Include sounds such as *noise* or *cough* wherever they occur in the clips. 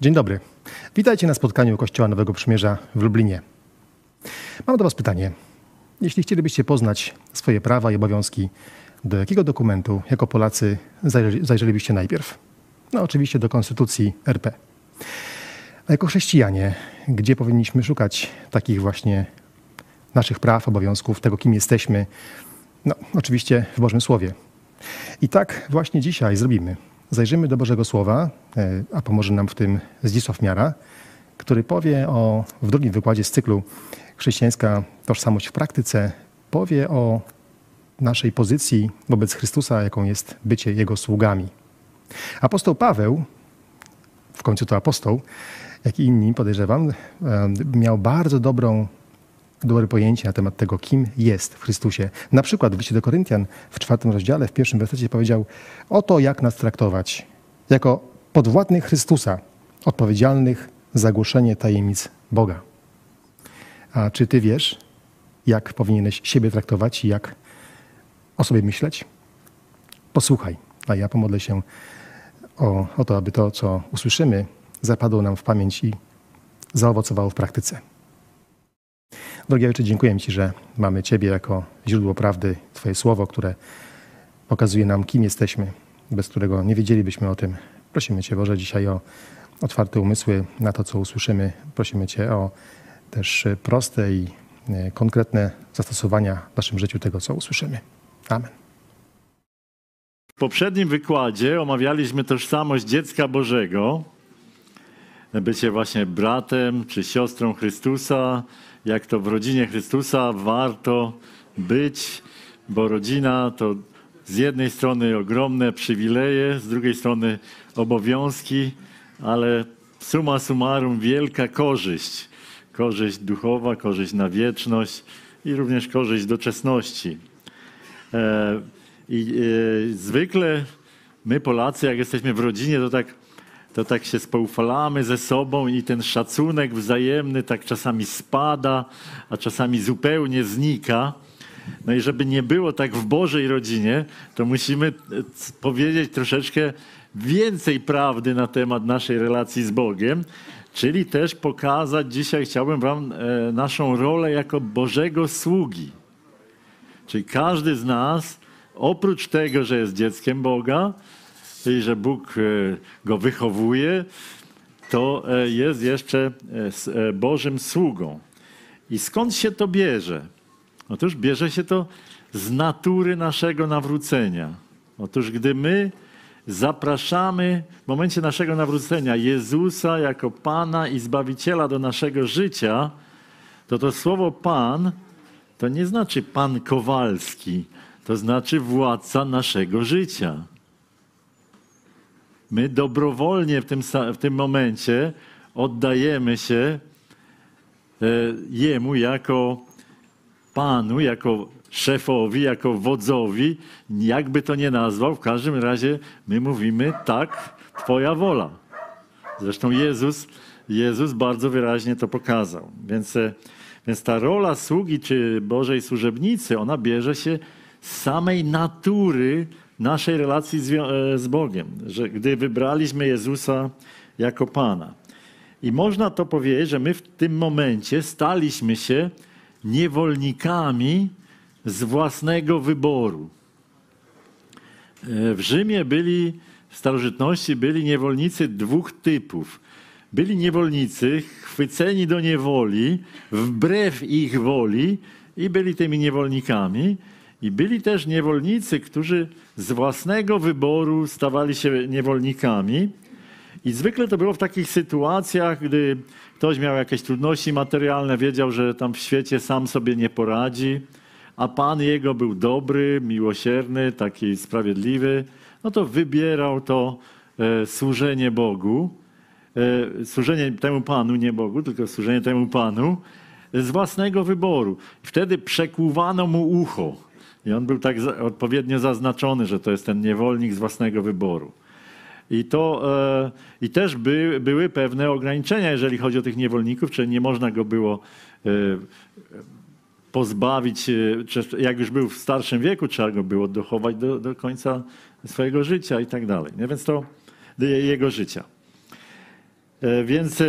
Dzień dobry. Witajcie na spotkaniu Kościoła Nowego Przymierza w Lublinie. Mam do Was pytanie. Jeśli chcielibyście poznać swoje prawa i obowiązki, do jakiego dokumentu jako Polacy zajrzelibyście najpierw? No oczywiście do Konstytucji RP. A jako chrześcijanie, gdzie powinniśmy szukać takich właśnie naszych praw, obowiązków, tego kim jesteśmy? No oczywiście w Bożym Słowie. I tak właśnie dzisiaj zrobimy. Zajrzymy do Bożego Słowa, e, a pomoże nam w tym Zdzisław Miara, który powie o, w drugim wykładzie z cyklu Chrześcijańska tożsamość w praktyce, powie o naszej pozycji wobec Chrystusa, jaką jest bycie Jego sługami. Apostoł Paweł, w końcu to apostoł, jak i inni podejrzewam, e, miał bardzo dobrą dobre pojęcie na temat tego, kim jest w Chrystusie. Na przykład w liście do Koryntian w czwartym rozdziale, w pierwszym wersecie powiedział oto jak nas traktować. Jako podwładnych Chrystusa, odpowiedzialnych za głoszenie tajemnic Boga. A czy ty wiesz, jak powinieneś siebie traktować i jak o sobie myśleć? Posłuchaj, a ja pomodlę się o, o to, aby to, co usłyszymy, zapadło nam w pamięć i zaowocowało w praktyce. Drogi Ojcze, dziękuję Ci, że mamy Ciebie jako źródło prawdy, Twoje słowo, które pokazuje nam, kim jesteśmy, bez którego nie wiedzielibyśmy o tym. Prosimy Cię, Boże, dzisiaj o otwarte umysły na to, co usłyszymy. Prosimy Cię o też proste i e, konkretne zastosowania w naszym życiu tego, co usłyszymy. Amen. W poprzednim wykładzie omawialiśmy tożsamość dziecka Bożego, bycie właśnie bratem czy siostrą Chrystusa, jak to w rodzinie Chrystusa warto być, bo rodzina to z jednej strony ogromne przywileje, z drugiej strony obowiązki, ale suma summarum wielka korzyść. Korzyść duchowa, korzyść na wieczność i również korzyść doczesności. E, I e, zwykle my Polacy, jak jesteśmy w rodzinie, to tak to tak się spoufalamy ze sobą i ten szacunek wzajemny tak czasami spada, a czasami zupełnie znika. No i żeby nie było tak w Bożej rodzinie, to musimy e, powiedzieć troszeczkę więcej prawdy na temat naszej relacji z Bogiem, czyli też pokazać dzisiaj chciałbym Wam e, naszą rolę jako Bożego sługi. Czyli każdy z nas, oprócz tego, że jest dzieckiem Boga, i że Bóg e, go wychowuje, to e, jest jeszcze e, Bożym sługą. I skąd się to bierze? Otóż bierze się to z natury naszego nawrócenia. Otóż gdy my zapraszamy w momencie naszego nawrócenia Jezusa jako Pana i Zbawiciela do naszego życia, to to słowo Pan to nie znaczy Pan Kowalski, to znaczy władca naszego życia. My dobrowolnie w tym, w tym momencie oddajemy się e, Jemu jako Panu, jako szefowi, jako wodzowi, jakby to nie nazwał, w każdym razie my mówimy tak, Twoja wola. Zresztą Jezus, Jezus bardzo wyraźnie to pokazał. Więc, e, więc ta rola sługi czy Bożej służebnicy, ona bierze się z samej natury naszej relacji z, e, z Bogiem, że gdy wybraliśmy Jezusa jako Pana. I można to powiedzieć, że my w tym momencie staliśmy się niewolnikami z własnego wyboru. E, w Rzymie byli, w starożytności byli niewolnicy dwóch typów. Byli niewolnicy chwyceni do niewoli wbrew ich woli i byli tymi niewolnikami. I byli też niewolnicy, którzy z własnego wyboru stawali się niewolnikami. I zwykle to było w takich sytuacjach, gdy ktoś miał jakieś trudności materialne, wiedział, że tam w świecie sam sobie nie poradzi, a Pan jego był dobry, miłosierny, taki sprawiedliwy, no to wybierał to e, służenie Bogu, e, służenie temu Panu, nie Bogu, tylko służenie temu Panu z własnego wyboru. Wtedy przekłuwano mu ucho. I on był tak odpowiednio zaznaczony, że to jest ten niewolnik z własnego wyboru. I, to, e, i też by, były pewne ograniczenia, jeżeli chodzi o tych niewolników, czyli nie można go było e, pozbawić, e, jak już był w starszym wieku, trzeba go było dochować do, do końca swojego życia i tak dalej. Więc to jego życia. Więc,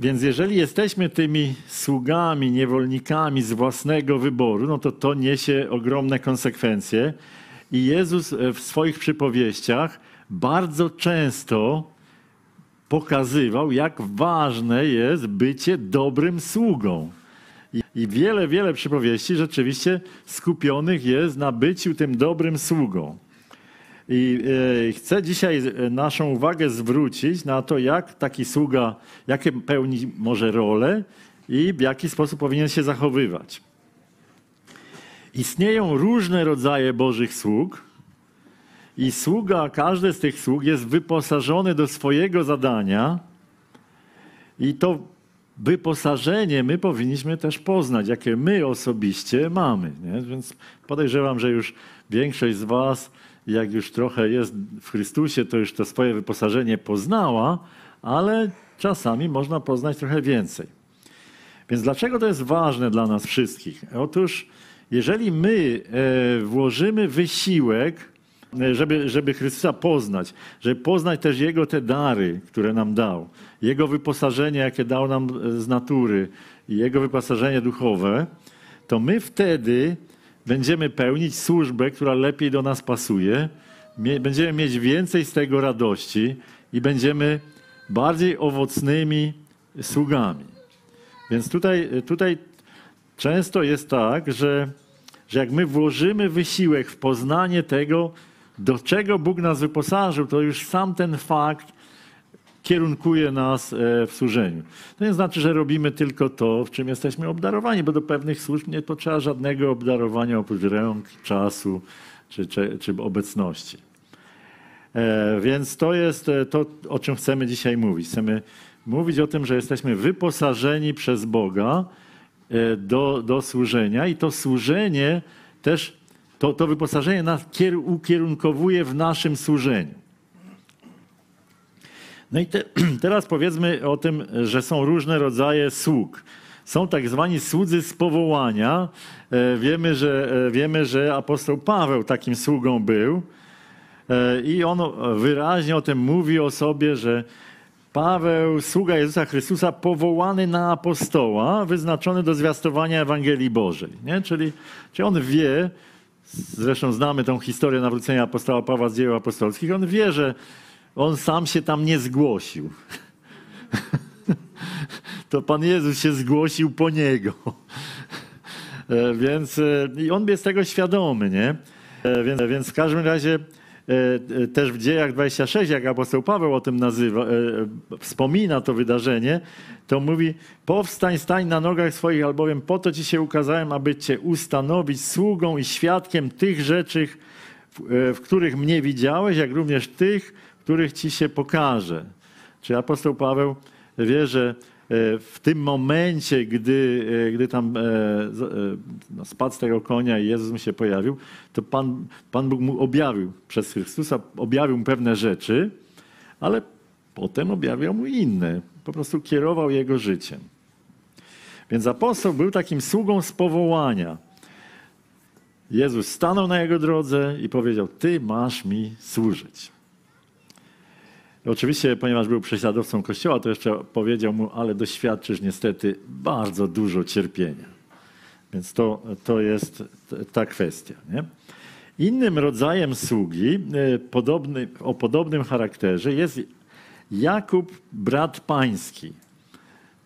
więc jeżeli jesteśmy tymi sługami, niewolnikami z własnego wyboru, no to to niesie ogromne konsekwencje. I Jezus e, w swoich przypowieściach bardzo często pokazywał, jak ważne jest bycie dobrym sługą. I- I wiele, wiele przypowieści rzeczywiście skupionych jest na byciu tym dobrym sługą. I e, chcę dzisiaj e, naszą uwagę zwrócić na to, jak taki sługa, jakie pełni może rolę i w jaki sposób powinien się zachowywać. Istnieją różne rodzaje Bożych sług i sługa, każdy z tych sług jest wyposażony do swojego zadania i to wyposażenie my powinniśmy też poznać, jakie my osobiście mamy. Nie? Więc podejrzewam, że już większość z Was, jak już trochę jest w Chrystusie, to już to swoje wyposażenie poznała, ale czasami można poznać trochę więcej. Więc dlaczego to jest ważne dla nas wszystkich? Otóż, jeżeli my e, włożymy wysiłek, e, żeby, żeby Chrystusa poznać, żeby poznać też Jego te dary, które nam dał, Jego wyposażenie, jakie dał nam e, z natury Jego wyposażenie duchowe, to my wtedy będziemy pełnić służbę, która lepiej do nas pasuje, będziemy mieć więcej z tego radości i będziemy bardziej owocnymi sługami. Więc tutaj, tutaj często jest tak, że, że jak my włożymy wysiłek w poznanie tego, do czego Bóg nas wyposażył, to już sam ten fakt kierunkuje nas e, w służeniu. To nie znaczy, że robimy tylko to, w czym jesteśmy obdarowani, bo do pewnych służb nie potrzeba żadnego obdarowania oprócz rąk, czasu czy, czy, czy obecności. E, Więc to jest e, to, o czym chcemy dzisiaj mówić. Chcemy mówić o tym, że jesteśmy wyposażeni przez Boga do, do służenia i to służenie też, to, to wyposażenie nas kier, ukierunkowuje w naszym służeniu. No i te, *clears throat* teraz powiedzmy o tym, że są różne rodzaje sług. Są tak zwani słudzy z powołania. E, Wiemy, że, e, wiemy, że apostoł Paweł takim sługą był. E, I on wyraźnie o tym mówi o sobie, że Paweł, sługa Jezusa Chrystusa, powołany na apostoła, wyznaczony do zwiastowania Ewangelii Bożej. Nie? Czyli, czyli on wie, zresztą znamy tą historię nawrócenia apostoła Pawła z dzieł apostolskich, on wie, że on sam się tam nie zgłosił. To Pan Jezus się zgłosił po niego. E, Więc e, i on jest tego świadomy, nie? E, Więc, więc w każdym razie też w dziejach 26, jak apostoł Paweł o tym nazywa, wspomina to wydarzenie, to mówi: Powstań, stań na nogach swoich, albowiem po to ci się ukazałem, aby cię ustanowić sługą i świadkiem tych rzeczy, w, których mnie widziałeś, jak również tych, których ci się pokaże. Czy apostoł Paweł wie, że e, w tym momencie, gdy, e, gdy tam e, no, spadł z tego konia i Jezus mu się pojawił, to Pan, Pan Bóg mu objawił przez Chrystusa, objawił mu pewne rzeczy, ale potem objawiał mu inne. Po prostu kierował jego życiem. Więc apostoł był takim sługą z powołania. Jezus stanął na jego drodze i powiedział: Ty masz mi służyć. Oczywiście, ponieważ był prześladowcą Kościoła, to jeszcze powiedział mu, ale doświadczysz niestety bardzo dużo cierpienia. Więc to, to jest ta kwestia. Nie? Innym rodzajem sługi e, podobny, o podobnym charakterze jest Jakub, brat pański.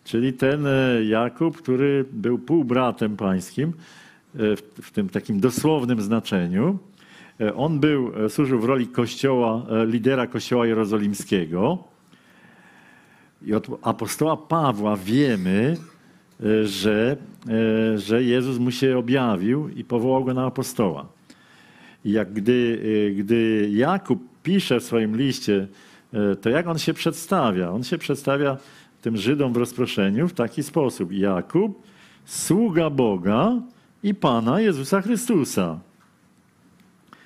Czyli ten e, Jakub, który był półbratem pańskim e, w, w tym takim dosłownym znaczeniu. E, On był, e, służył w roli kościoła, e, lidera kościoła jerozolimskiego. I od apostoła Pawła wiemy, że, że Jezus mu się objawił i powołał go na apostoła. I jak gdy, gdy Jakub pisze w swoim liście, to jak on się przedstawia? On się przedstawia tym Żydom w rozproszeniu w taki sposób. Jakub, sługa Boga i Pana Jezusa Chrystusa.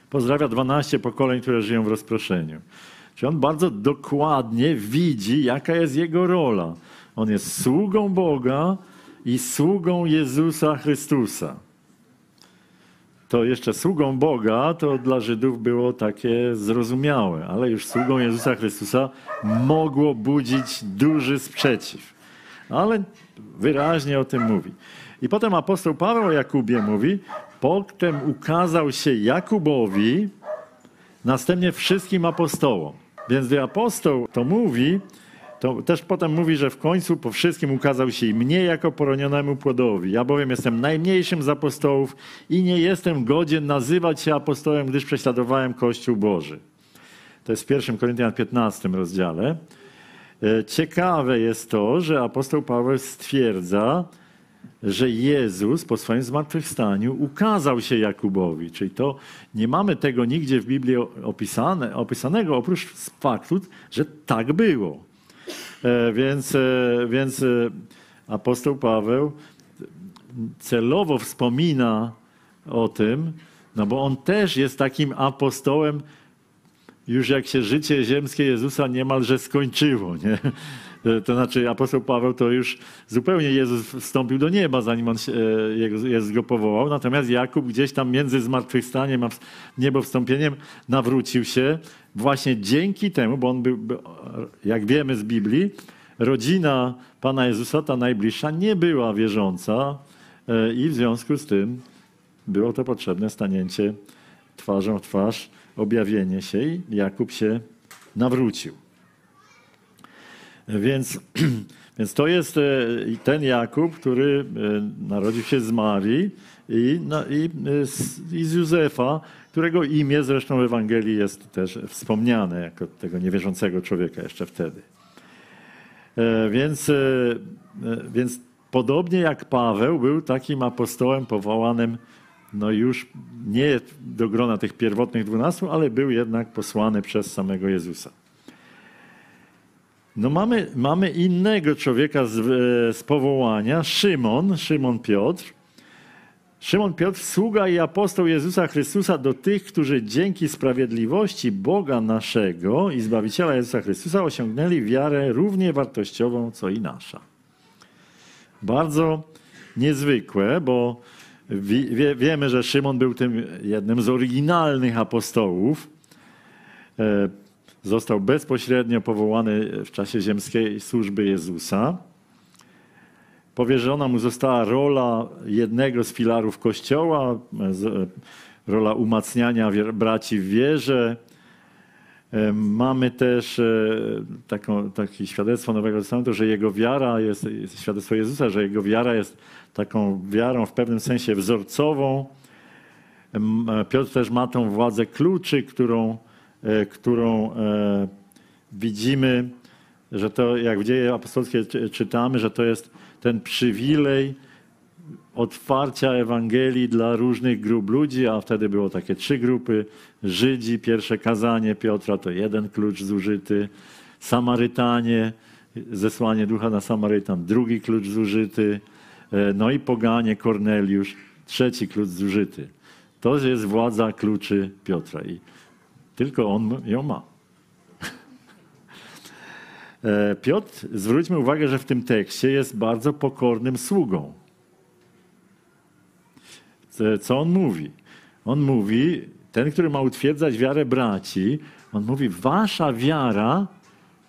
Pozdrawia 12 pokoleń, które żyją w rozproszeniu. Czyli on bardzo dokładnie widzi, jaka jest jego rola. On jest sługą Boga i sługą Jezusa Chrystusa. to jeszcze sługą Boga to dla Żydów było takie zrozumiałe, ale już sługą Jezusa Chrystusa mogło budzić duży sprzeciw. Ale wyraźnie o tym mówi. I potem apostoł Paweł o Jakubie mówi, potem ukazał się Jakubowi, następnie wszystkim apostołom. Więc gdy apostoł to mówi, to też potem mówi, że w końcu po wszystkim ukazał się i mnie jako poronionemu płodowi. Ja bowiem jestem najmniejszym z apostołów i nie jestem godzien nazywać się apostołem, gdyż prześladowałem Kościół Boży. To jest w 1 Koryntian 15 rozdziale. E, ciekawe jest to, że apostoł Paweł stwierdza, że Jezus po swoim zmartwychwstaniu ukazał się Jakubowi. Czyli to nie mamy tego nigdzie w Biblii opisane, opisanego, oprócz faktu, że tak było. E, więc, e, więc apostoł Paweł celowo wspomina o tym, no bo on też jest takim apostołem, już jak się życie ziemskie Jezusa niemalże skończyło. Nie? To znaczy apostoł Paweł to już zupełnie Jezus wstąpił do nieba, zanim on się, Jezus go powołał. Natomiast Jakub gdzieś tam między zmartwychwstaniem a niebo wstąpieniem nawrócił się właśnie dzięki temu, bo on był, jak wiemy z Biblii, rodzina Pana Jezusa, ta najbliższa, nie była wierząca e, i w związku z tym było to potrzebne stanięcie twarzą w twarz objawienie się i Jakub się nawrócił. Więc, *clears throat* więc to jest e, ten Jakub, który e, narodził się z Marii i, i, e, i z Józefa, którego imię zresztą w Ewangelii jest też wspomniane jako tego niewierzącego człowieka jeszcze wtedy. Więc, więc podobnie jak Paweł był takim apostołem powołanym no już nie do grona tych pierwotnych dwunastu, ale był jednak posłany przez samego Jezusa. No mamy, mamy innego człowieka z, e, z powołania, Szymon, Szymon Piotr. Szymon Piotr, sługa i apostoł Jezusa Chrystusa do tych, którzy dzięki sprawiedliwości Boga naszego i Zbawiciela Jezusa Chrystusa osiągnęli wiarę równie wartościową, co i nasza. Bardzo niezwykłe, bo Wie, wiemy, że Szymon był tym jednym z oryginalnych apostołów. E, został bezpośrednio powołany w czasie ziemskiej służby Jezusa. Powierzona mu została rola jednego z filarów Kościoła, e, rola umacniania braci w wierze. E, mamy też taką, takie świadectwo Nowego Testamentu, że jego wiara jest, świadectwo Jezusa, że jego wiara jest taką wiarą w pewnym sensie wzorcową. Piotr też ma tą władzę kluczy, którą, e, którą e, widzimy, że to jak w dzieje apostolskie czytamy, że to jest ten przywilej otwarcia Ewangelii dla różnych grup ludzi, a wtedy było takie trzy grupy. Żydzi, pierwsze kazanie Piotra to jeden klucz zużyty, Samarytanie, zesłanie ducha na Samarytan, drugi klucz zużyty, E, no i poganie Korneliusz, trzeci klucz zużyty. To jest władza kluczy Piotra i tylko on ją ma. E, Piotr, zwróćmy uwagę, że w tym tekście jest bardzo pokornym sługą. Co on mówi? On mówi, ten, który ma utwierdzać wiarę braci, on mówi, wasza wiara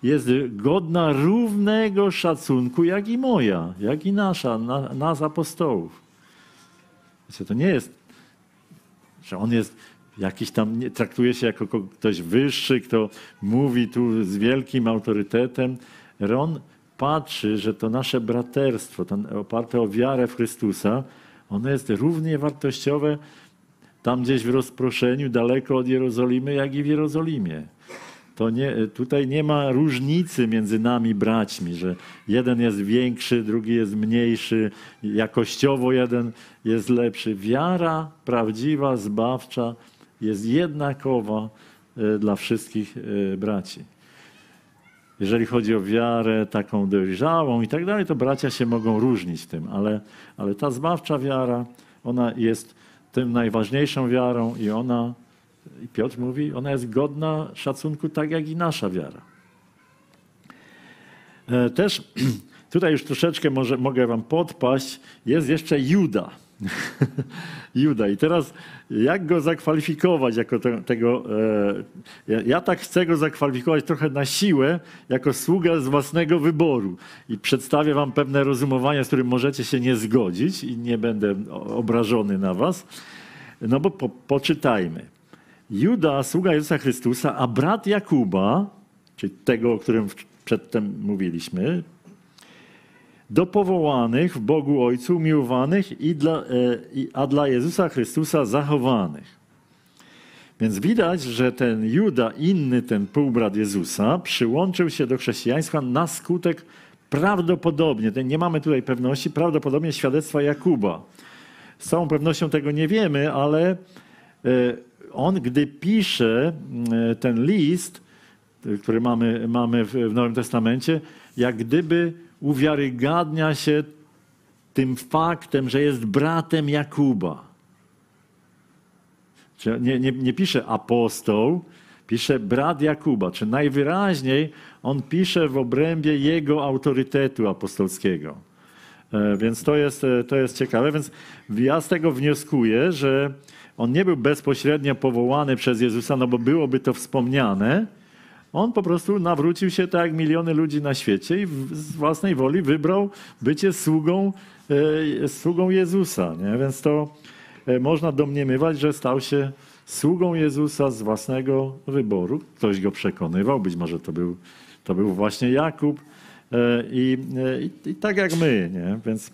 jest godna równego szacunku, jak i moja, jak i nasza, na, nas apostołów. Wiecie, to nie jest, że on jest jakiś tam, nie, traktuje się jako ktoś wyższy, kto mówi tu z wielkim autorytetem. On patrzy, że to nasze braterstwo, to oparte o wiarę w Chrystusa, ono jest równie wartościowe tam gdzieś w rozproszeniu, daleko od Jerozolimy, jak i w Jerozolimie to nie, tutaj nie ma różnicy między nami braćmi, że jeden jest większy, drugi jest mniejszy, jakościowo jeden jest lepszy. Wiara prawdziwa, zbawcza jest jednakowa e, dla wszystkich e, braci. Jeżeli chodzi o wiarę taką dojrzałą i tak dalej, to bracia się mogą różnić tym, ale, ale ta zbawcza wiara, ona jest tym najważniejszą wiarą i ona i Piotr mówi, ona jest godna szacunku tak jak i nasza wiara. E, też *clears throat* tutaj już troszeczkę może, mogę wam podpaść, jest jeszcze Juda. *laughs* Juda. I teraz jak go zakwalifikować jako te, tego... E, ja, tak chcę go zakwalifikować trochę na siłę, jako sługę z własnego wyboru. I przedstawię wam pewne rozumowanie, z którym możecie się nie zgodzić i nie będę obrażony na was. No bo po, poczytajmy. Juda, sługa Jezusa Chrystusa, a brat Jakuba, czyli tego, o którym przedtem mówiliśmy, do powołanych w Bogu Ojcu, miłowanych, i dla, e, a dla Jezusa Chrystusa zachowanych. Więc widać, że ten Juda, inny ten półbrat Jezusa, przyłączył się do chrześcijaństwa na skutek prawdopodobnie, nie mamy tutaj pewności, prawdopodobnie świadectwa Jakuba. Z całą pewnością tego nie wiemy, ale e, on, gdy pisze e, ten list, który mamy, mamy w Nowym Testamencie, jak gdyby uwiarygadnia się tym faktem, że jest bratem Jakuba. Nie, nie, nie pisze apostoł, pisze brat Jakuba, czy najwyraźniej on pisze w obrębie jego autorytetu apostolskiego. E, więc to jest, e, to jest ciekawe. Więc ja z tego wnioskuję, że on nie był bezpośrednio powołany przez Jezusa, no bo byłoby to wspomniane, on po prostu nawrócił się tak jak miliony ludzi na świecie i z własnej woli wybrał bycie sługą, e, sługą Jezusa. Nie? Więc to e, można domniemywać, że stał się sługą Jezusa z własnego wyboru. Ktoś go przekonywał, być może to był, to był właśnie Jakub. E, I, i, i tak jak my. Nie? Więc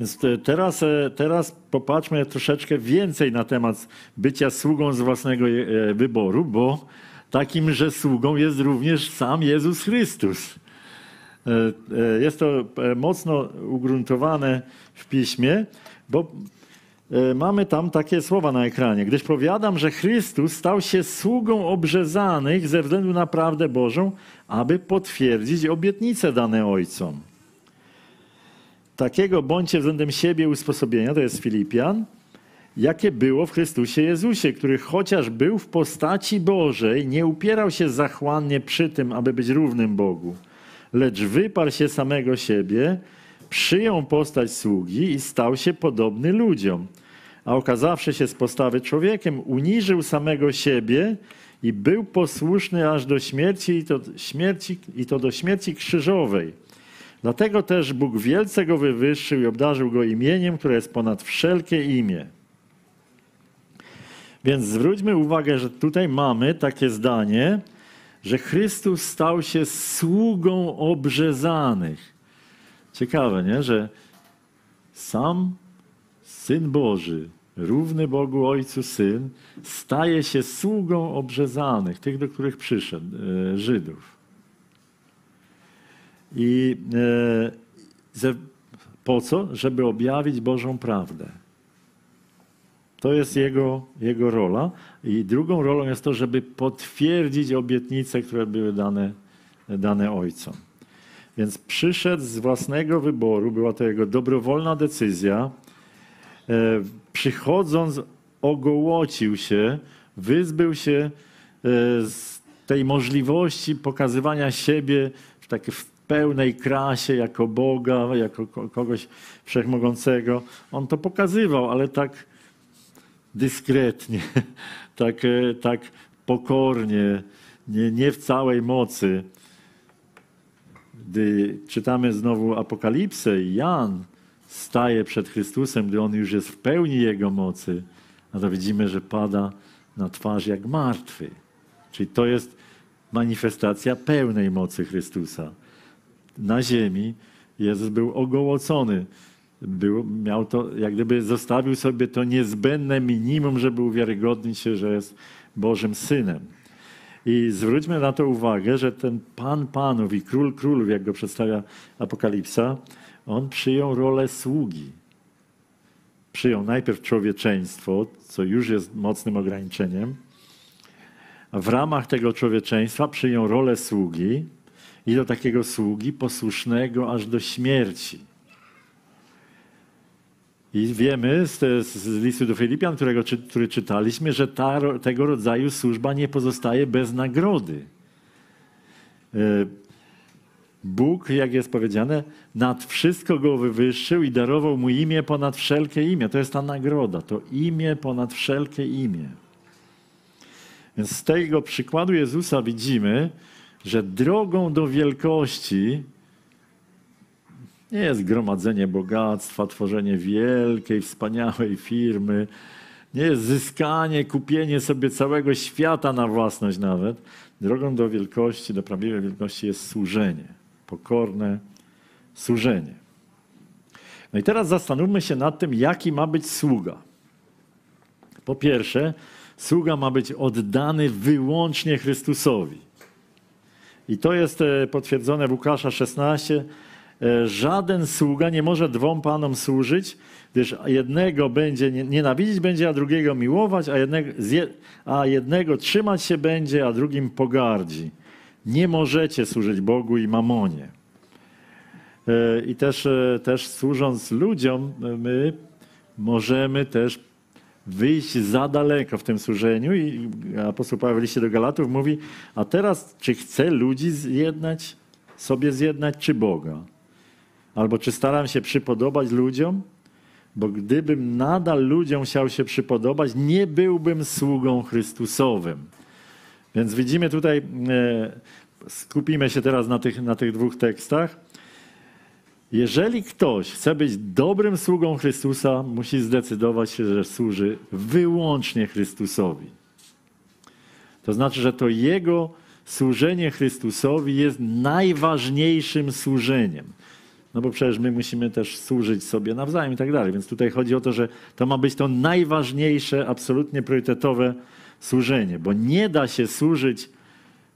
więc teraz, teraz popatrzmy troszeczkę więcej na temat bycia sługą z własnego wyboru, bo takim, że sługą jest również sam Jezus Chrystus. E, e, jest to e, mocno ugruntowane w piśmie, bo mamy tam takie słowa na ekranie. Gdyż powiadam, że Chrystus stał się sługą obrzezanych ze względu na prawdę Bożą, aby potwierdzić obietnice dane Ojcom. Takiego bądźcie względem siebie usposobienia, to jest Filipian, jakie było w Chrystusie Jezusie, który chociaż był w postaci Bożej, nie upierał się zachłannie przy tym, aby być równym Bogu, lecz wyparł się samego siebie, przyjął postać sługi i stał się podobny ludziom. A okazawszy się z postawy człowiekiem, uniżył samego siebie i był posłuszny aż do śmierci i to, śmierci, i to do śmierci krzyżowej. Dlatego też Bóg wielce go wywyższył i obdarzył go imieniem, które jest ponad wszelkie imię więc zwróćmy uwagę, że tutaj mamy takie zdanie, że Chrystus stał się sługą obrzezanych. Ciekawe, nie? że sam Syn Boży, równy Bogu Ojcu Syn, staje się sługą obrzezanych, tych, do których przyszedł, e, Żydów. I e, po co? Żeby objawić Bożą prawdę. To jest jego, jego rola. I drugą rolą jest to, żeby potwierdzić obietnice, które były dane, dane ojcom. Więc przyszedł z własnego wyboru, była to jego dobrowolna decyzja. E, przychodząc, ogołocił się, wyzbył się e, z tej możliwości pokazywania siebie w, pełnej krasie jako Boga, jako kogoś wszechmogącego. On to pokazywał, ale tak dyskretnie, *laughs* tak, e, tak pokornie, nie, nie w całej mocy. Gdy czytamy znowu Apokalipsę Jan staje przed Chrystusem, gdy On już jest w pełni Jego mocy, a to widzimy, że pada na twarz jak martwy. Czyli to jest manifestacja pełnej mocy Chrystusa. Na ziemi Jezus był ogołocony był, miał to, jak gdyby zostawił sobie to niezbędne minimum, żeby uwiarygodnić się, że jest Bożym Synem. I zwróćmy na to uwagę, że ten Pan Panów i Król Królów, jak go przedstawia Apokalipsa, on przyjął rolę sługi. Przyjął najpierw człowieczeństwo, co już jest mocnym ograniczeniem, a w ramach tego człowieczeństwa przyjął rolę sługi i do takiego sługi posłusznego aż do śmierci. I wiemy z, z listu do Filipian, którego, czy, który czytaliśmy, że ta, tego rodzaju służba nie pozostaje bez nagrody. E, Bóg, jak jest powiedziane, nad wszystko go wywyższył i darował mu imię ponad wszelkie imię. To jest ta nagroda, to imię ponad wszelkie imię. Więc z tego przykładu Jezusa widzimy, że drogą do wielkości nie jest gromadzenie bogactwa, tworzenie wielkiej, wspaniałej firmy, nie jest zyskanie, kupienie sobie całego świata na własność nawet. Drogą do wielkości, do prawdziwej wielkości jest służenie, pokorne służenie. No i teraz zastanówmy się nad tym, jaki ma być sługa. Po pierwsze, sługa ma być oddany wyłącznie Chrystusowi. I to jest e, potwierdzone w Łukasza 16. E, żaden sługa nie może dwom panom służyć, gdyż jednego będzie nienawidzić będzie, a drugiego miłować, a jednego, a jednego trzymać się będzie, a drugim pogardzi. Nie możecie służyć Bogu i mamonie. E, I też, też służąc ludziom, my możemy też wyjść za daleko w tym służeniu i apostoł Paweł w liście do Galatów mówi, a teraz czy chcę ludzi zjednać, sobie zjednać, czy Boga? Albo czy staram się przypodobać ludziom? Bo gdybym nadal ludziom chciał się przypodobać, nie byłbym sługą Chrystusowym. Więc widzimy tutaj, e, skupimy się teraz na tych, na tych dwóch tekstach. Jeżeli ktoś chce być dobrym sługą Chrystusa, musi zdecydować się, że służy wyłącznie Chrystusowi. To znaczy, że to jego służenie Chrystusowi jest najważniejszym służeniem. No bo przecież my musimy też służyć sobie nawzajem i tak dalej. Więc tutaj chodzi o to, że to ma być to najważniejsze, absolutnie priorytetowe służenie, bo nie da się służyć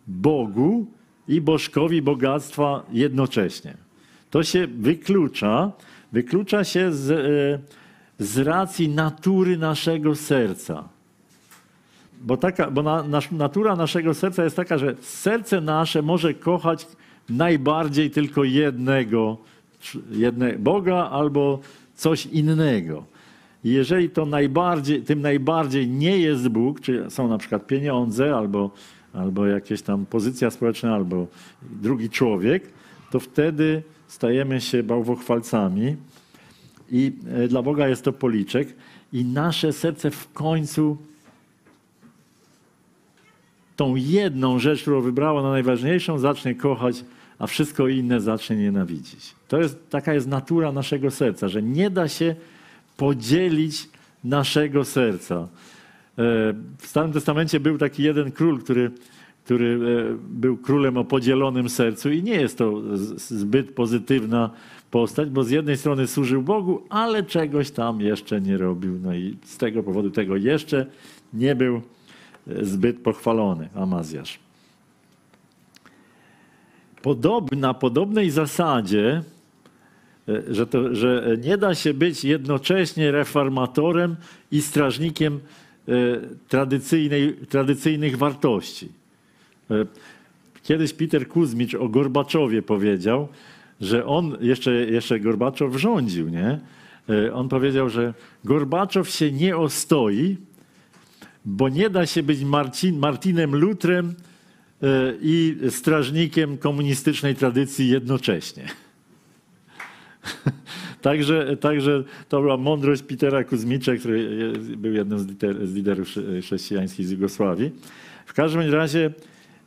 Bogu i bożkowi bogactwa jednocześnie. To się wyklucza, wyklucza się z, e, z racji natury naszego serca. Bo, taka, bo na, nasz, natura naszego serca jest taka, że serce nasze może kochać najbardziej tylko jednego, jedne, Boga albo coś innego. Jeżeli to najbardziej, tym najbardziej nie jest Bóg, czy są na przykład pieniądze, albo, albo jakieś tam pozycja społeczna, albo drugi człowiek, to wtedy stajemy się bałwochwalcami i e, dla Boga jest to policzek i nasze serce w końcu tą jedną rzecz, którą wybrało na najważniejszą, zacznie kochać, a wszystko inne zacznie nienawidzić. To jest, taka jest natura naszego serca, że nie da się podzielić naszego serca. E, w Starym Testamencie był taki jeden król, który który e, był królem o podzielonym sercu i nie jest to zbyt pozytywna postać, bo z jednej strony służył Bogu, ale czegoś tam jeszcze nie robił. No i z tego powodu tego jeszcze nie był e, zbyt pochwalony Amazjasz. Podob, na podobnej zasadzie, że, to, że nie da się być jednocześnie reformatorem i strażnikiem tradycyjnej, tradycyjnych wartości. E, kiedyś Peter Kuzmicz o Gorbaczowie powiedział, że on, jeszcze, jeszcze Gorbaczow rządził, nie? E, on powiedział, że Gorbaczow się nie ostoi, bo nie da się być Marcin, Martinem Lutrem e, i strażnikiem komunistycznej tradycji jednocześnie. *laughs* także, także to była mądrość Petera Kuzmicza, który był jednym z, z liderów chrześcijańskich z Jugosławii. W każdym razie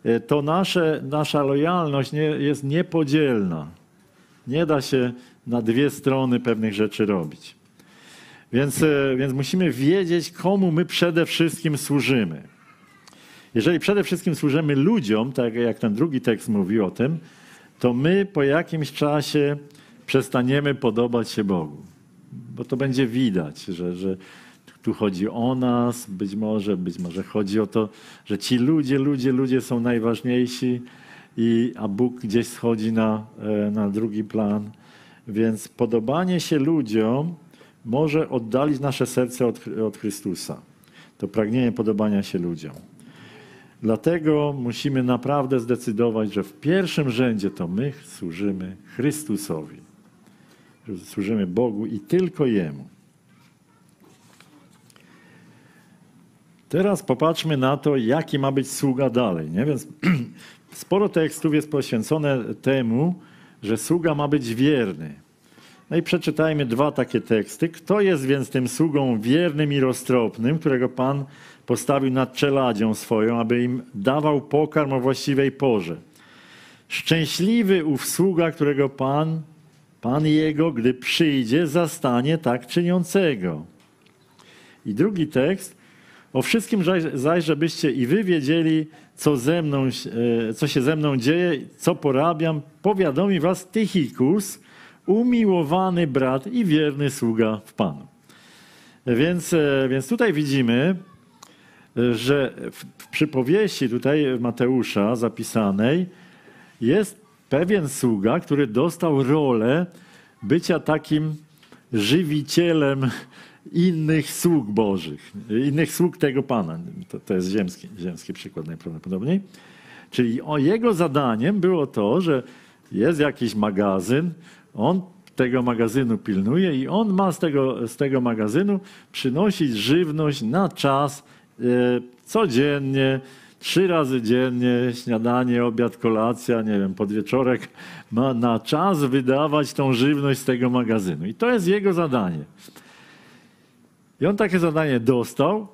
E, to nasze, nasza lojalność nie, jest niepodzielna. Nie da się na dwie strony pewnych rzeczy robić. Więc, e, więc musimy wiedzieć, komu my przede wszystkim służymy. Jeżeli przede wszystkim służymy ludziom, tak jak ten drugi tekst mówi o tym, to my po jakimś czasie przestaniemy podobać się Bogu. Bo to będzie widać, że, że tu chodzi o nas, być może, być może chodzi o to, że ci ludzie, ludzie, ludzie są najważniejsi, i, a Bóg gdzieś schodzi na, e, na drugi plan. Więc podobanie się ludziom może oddalić nasze serce od, od Chrystusa. To pragnienie podobania się ludziom. Dlatego musimy naprawdę zdecydować, że w pierwszym rzędzie to my służymy Chrystusowi. Służymy Bogu i tylko Jemu. Teraz popatrzmy na to, jaki ma być sługa dalej. Nie? Więc *clears throat* sporo tekstów jest poświęcone temu, że sługa ma być wierny. No i przeczytajmy dwa takie teksty. Kto jest więc tym sługą wiernym i roztropnym, którego Pan postawił nad czeladzią swoją, aby im dawał pokarm o właściwej porze? Szczęśliwy ów sługa, którego Pan, Pan jego, gdy przyjdzie, zastanie tak czyniącego. I drugi tekst. O wszystkim zaś, żebyście i wy wiedzieli, co, ze mną, e, co się ze mną dzieje, co porabiam, powiadomi was Tychikus, umiłowany brat i wierny sługa w Panu. Więc, e, więc tutaj widzimy, e, że w przypowieści tutaj Mateusza zapisanej jest pewien sługa, który dostał rolę bycia takim żywicielem innych sług bożych, innych sług tego Pana. To, to jest ziemski, ziemski przykład najprawdopodobniej. Czyli o jego zadaniem było to, że jest jakiś magazyn, on tego magazynu pilnuje i on ma z tego, z tego magazynu przynosić żywność na czas e, codziennie, trzy razy dziennie, śniadanie, obiad, kolacja, nie wiem, podwieczorek, ma na czas wydawać tą żywność z tego magazynu. I to jest jego zadanie. I on takie zadanie dostał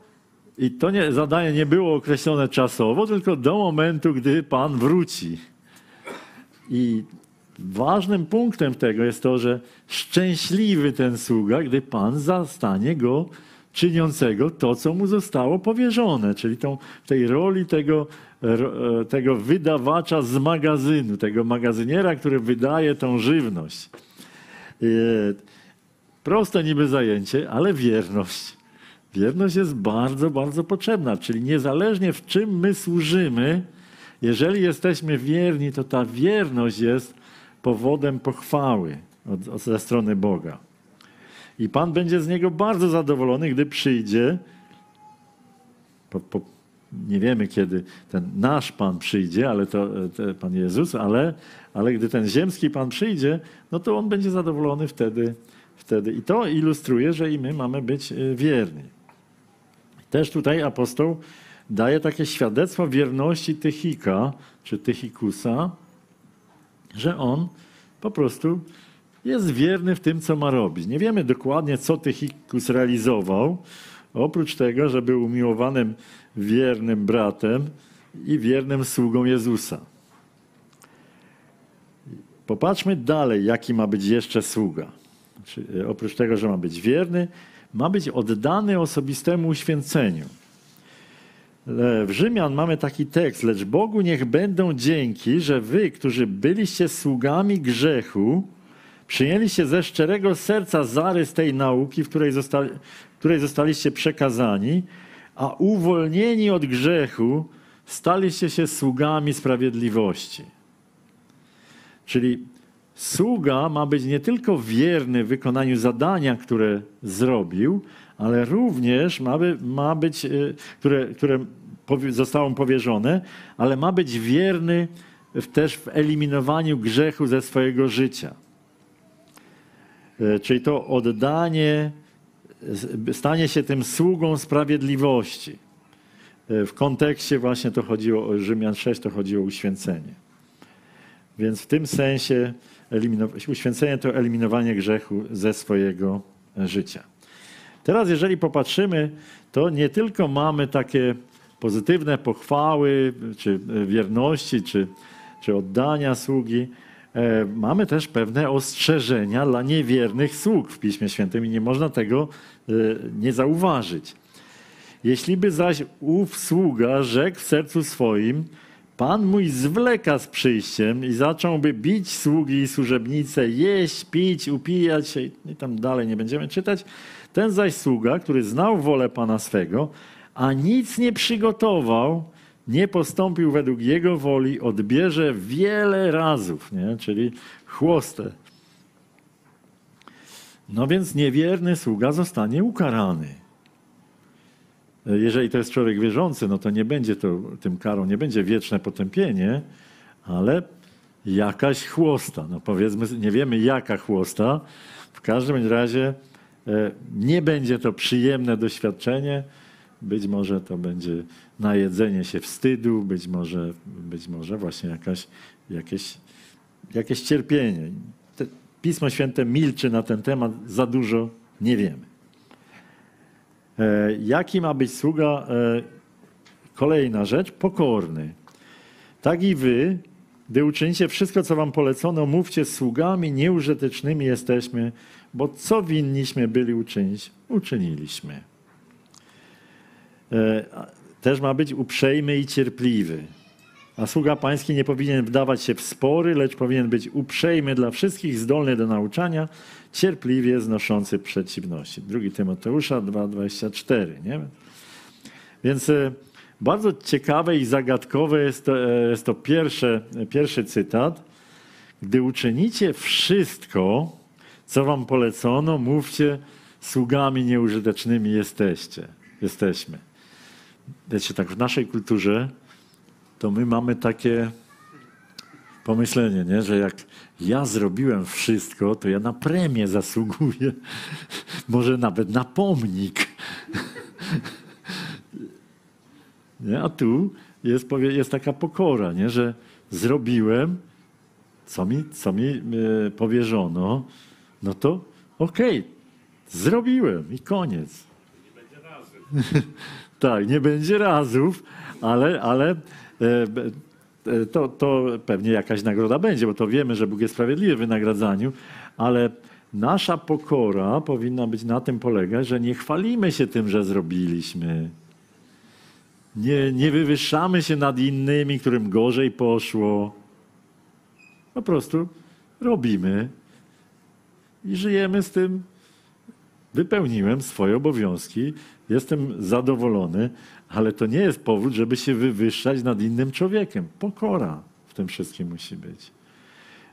i to nie, zadanie nie było określone czasowo, tylko do momentu, gdy Pan wróci. I ważnym punktem tego jest to, że szczęśliwy ten sługa, gdy Pan zastanie go czyniącego to, co mu zostało powierzone, czyli tą, tej roli tego, e, tego wydawacza z magazynu, tego magazyniera, który wydaje tą żywność. E, proste niby zajęcie, ale wierność. Wierność jest bardzo, bardzo potrzebna, czyli niezależnie w czym my służymy, jeżeli jesteśmy wierni, to ta wierność jest powodem pochwały ze strony Boga. I Pan będzie z niego bardzo zadowolony, gdy przyjdzie. Po, po, nie wiemy, kiedy ten nasz Pan przyjdzie, ale to, to Pan Jezus, ale, ale gdy ten ziemski Pan przyjdzie, no to on będzie zadowolony wtedy, wtedy. I to ilustruje, że i my mamy być e, wierni. Też tutaj apostoł daje takie świadectwo wierności Tychika, czy Tychikusa, że on po prostu jest wierny w tym, co ma robić. Nie wiemy dokładnie, co Tychikus realizował, oprócz tego, że był umiłowanym, wiernym bratem i wiernym sługą Jezusa. Popatrzmy dalej, jaki ma być jeszcze sługa. E, oprócz tego, że ma być wierny, ma być oddany osobistemu uświęceniu. W Rzymian mamy taki tekst, lecz Bogu niech będą dzięki, że wy, którzy byliście sługami grzechu, przyjęliście ze szczerego serca zarys tej nauki, w której, zostali, której zostaliście przekazani, a uwolnieni od grzechu staliście się sługami sprawiedliwości. Czyli sługa ma być nie tylko wierny w wykonaniu zadania, które zrobił, ale również ma, by, ma być, e, które, które zostało mu powierzone, ale ma być wierny w, też w eliminowaniu grzechu ze swojego życia. E, czyli to oddanie, stanie się tym sługą sprawiedliwości. E, w kontekście właśnie to chodziło o Rzymian 6, to chodziło o uświęcenie. Więc w tym sensie uświęcenie to eliminowanie grzechu ze swojego życia. Teraz, jeżeli popatrzymy, to nie tylko mamy takie pozytywne pochwały, czy wierności, czy, czy oddania sługi, e, mamy też pewne ostrzeżenia dla niewiernych sług w Piśmie Świętym i nie można tego e, nie zauważyć. Jeśli by zaś ów sługa rzekł w sercu swoim, Pan mój zwleka z przyjściem i zacząłby bić sługi i służebnice, jeść, pić, upijać się i tam dalej nie będziemy czytać. Ten zaś sługa, który znał wolę Pana swego, a nic nie przygotował, nie postąpił według jego woli, odbierze wiele razów, nie? czyli chłostę. No więc niewierny sługa zostanie ukarany. Jeżeli to jest człowiek wierzący, no to nie będzie to tym karą, nie będzie wieczne potępienie, ale jakaś chłosta. No powiedzmy, nie wiemy jaka chłosta. W każdym razie e, nie będzie to przyjemne doświadczenie. Być może to będzie najedzenie się wstydu, być może, być może właśnie jakaś, jakieś jakieś cierpienie. Pismo Święte milczy na ten temat, za dużo nie wiemy. E, jaki ma być sługa? E, kolejna rzecz, pokorny. Tak i wy, gdy uczynicie wszystko, co wam polecono, mówcie sługami nieużytecznymi jesteśmy, bo co winniśmy byli uczynić, uczyniliśmy. E, też ma być uprzejmy i cierpliwy. A sługa pański nie powinien wdawać się w spory, lecz powinien być uprzejmy dla wszystkich, zdolny do nauczania, cierpliwie znoszący przeciwności. 2 Tymoteusza 2,24. Nie? Więc e, bardzo ciekawe i zagadkowe jest to, e, jest to pierwsze, pierwszy cytat. Gdy uczynicie wszystko, co wam polecono, mówcie, sługami nieużytecznymi jesteście. Jesteśmy. Wiecie, tak w naszej kulturze to my mamy takie pomyślenie, nie? że jak ja zrobiłem wszystko, to ja na premię zasługuję, *laughs* może nawet na pomnik. *laughs* Nie? A tu jest, jest taka pokora, nie? że zrobiłem, co mi, co mi e, powierzono, no to okej, okay, zrobiłem i koniec. Nie będzie. *laughs* tak, nie będzie razów, ale, ale e, e, to, to pewnie jakaś nagroda będzie, bo to wiemy, że Bóg jest sprawiedliwy w wynagradzaniu, ale nasza pokora powinna być na tym polegać, że nie chwalimy się tym, że zrobiliśmy. Nie, nie wywyższamy się nad innymi, którym gorzej poszło. Po prostu robimy i żyjemy z tym. Wypełniłem swoje obowiązki, jestem zadowolony, ale to nie jest powód, żeby się wywyższać nad innym człowiekiem. Pokora w tym wszystkim musi być.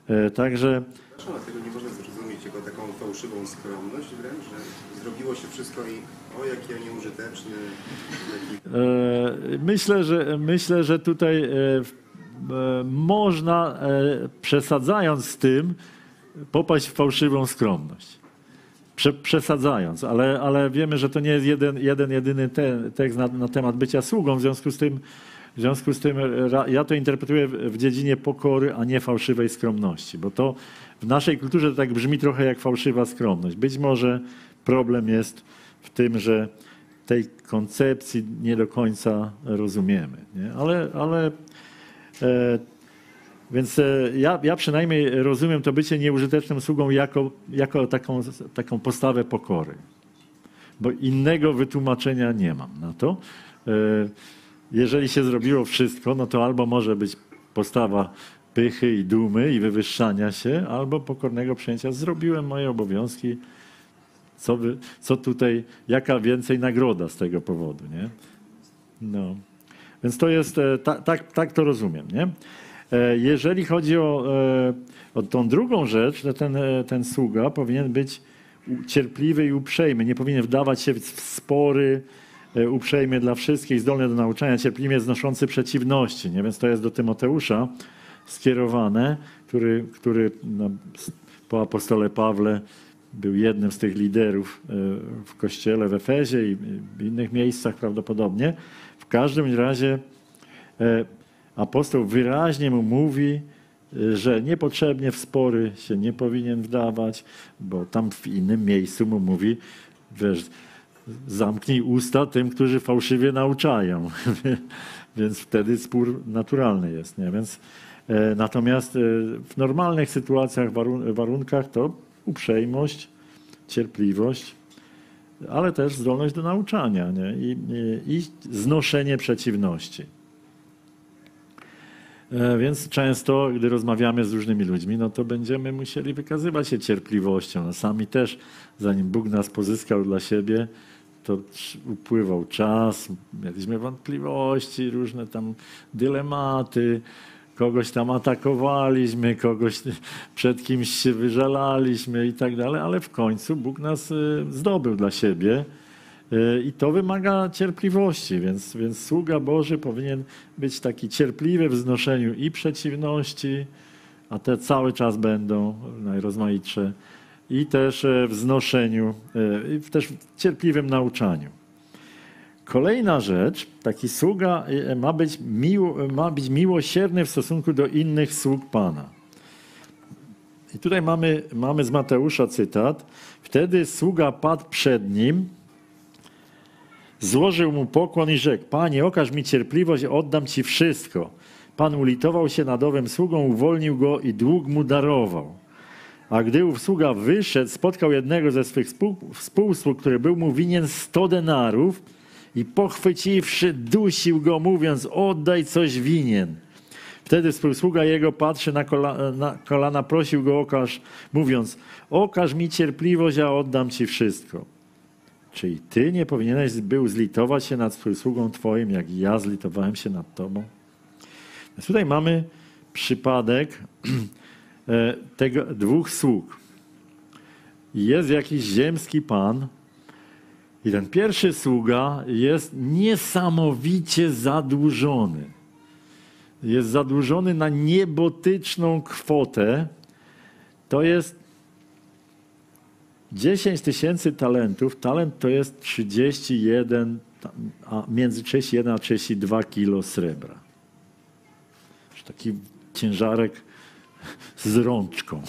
E, także. Dlaczego tego nie można zrozumieć jako taką fałszywą skromność wręcz, że zrobiło się wszystko i o, jaki ja nieużyteczny. Jaki... E, myślę, że, myślę, że tutaj e, e, można, e, przesadzając z tym, popaść w fałszywą skromność. Prze, przesadzając, ale, ale wiemy, że to nie jest jeden, jeden jedyny te, tekst na, na, temat bycia sługą. W związku z tym, w związku z tym ja to interpretuję w, dziedzinie pokory, a nie fałszywej skromności, bo to w naszej kulturze tak brzmi trochę jak fałszywa skromność. Być może problem jest w tym, że tej koncepcji nie do końca rozumiemy. Nie? Ale, ale e, więc e, ja, ja przynajmniej rozumiem to bycie nieużytecznym sługą jako, jako taką, taką postawę pokory. Bo innego wytłumaczenia nie mam na to. E, jeżeli się zrobiło wszystko, no to albo może być postawa pychy i dumy i wywyższania się, albo pokornego przyjęcia. Zrobiłem moje obowiązki, co, wy, co tutaj, jaka więcej nagroda z tego powodu, nie? No. Więc to jest, tak, tak, tak to rozumiem, nie? E, jeżeli chodzi o, e, o tą drugą rzecz, to ten, ten sługa powinien być cierpliwy i uprzejmy, nie powinien wdawać się w spory, uprzejmy dla wszystkich, zdolny do nauczania, cierpliwie znoszący przeciwności, nie? Więc to jest do Tymoteusza skierowane, który, który no, po apostole Pawle był jednym z tych liderów e, w kościele w Efezie i w innych miejscach prawdopodobnie. W każdym razie e, apostoł wyraźnie mu mówi, e, że niepotrzebnie w spory się nie powinien wdawać, bo tam w innym miejscu mu mówi, wiesz, zamknij usta tym, którzy fałszywie nauczają. *laughs* Więc wtedy spór naturalny jest. Nie? Więc, natomiast w normalnych sytuacjach, warunkach to uprzejmość, cierpliwość, ale też zdolność do nauczania nie? I, i, i znoszenie przeciwności. E, więc często, gdy rozmawiamy z różnymi ludźmi, no to będziemy musieli wykazywać się cierpliwością. No sami też, zanim Bóg nas pozyskał dla siebie, to upływał czas, mieliśmy wątpliwości, różne tam dylematy, kogoś tam atakowaliśmy, kogoś *laughs* przed kimś się wyżalaliśmy i tak dalej, ale w końcu Bóg nas y, zdobył dla siebie. Y, I to wymaga cierpliwości, więc, więc sługa Boży powinien być taki cierpliwy w znoszeniu i przeciwności, a te cały czas będą najrozmaitsze, i też e, w znoszeniu, e, też w cierpliwym nauczaniu. Kolejna rzecz, taki sługa e, ma być, miło, ma być miłosierny w stosunku do innych sług Pana. I tutaj mamy, mamy z Mateusza cytat. Wtedy sługa padł przed nim, złożył mu pokłon i rzekł: Panie, okaż mi cierpliwość, oddam ci wszystko. Pan ulitował się nad owym sługą, uwolnił go i dług mu darował. A gdy ów sługa wyszedł, spotkał jednego ze swych współ, współsług, który był mu winien sto denarów i pochwyciwszy, dusił go, mówiąc, oddaj coś winien. Wtedy współsługa jego patrzy na, kola, na kolana, prosił go okaż, mówiąc, okaż mi cierpliwość, a oddam ci wszystko. Czyli ty nie powinieneś był zlitować się nad współsługą twoim, jak ja zlitowałem się nad tobą? Więc tutaj mamy przypadek *clears throat* e, tego, dwóch sług. Jest jakiś ziemski pan i ten pierwszy sługa jest niesamowicie zadłużony. Jest zadłużony na niebotyczną kwotę. To jest 10 tysięcy talentów. Talent to jest 31, a między 31 a 32 kilo srebra taki ciężarek z rączką. *laughs*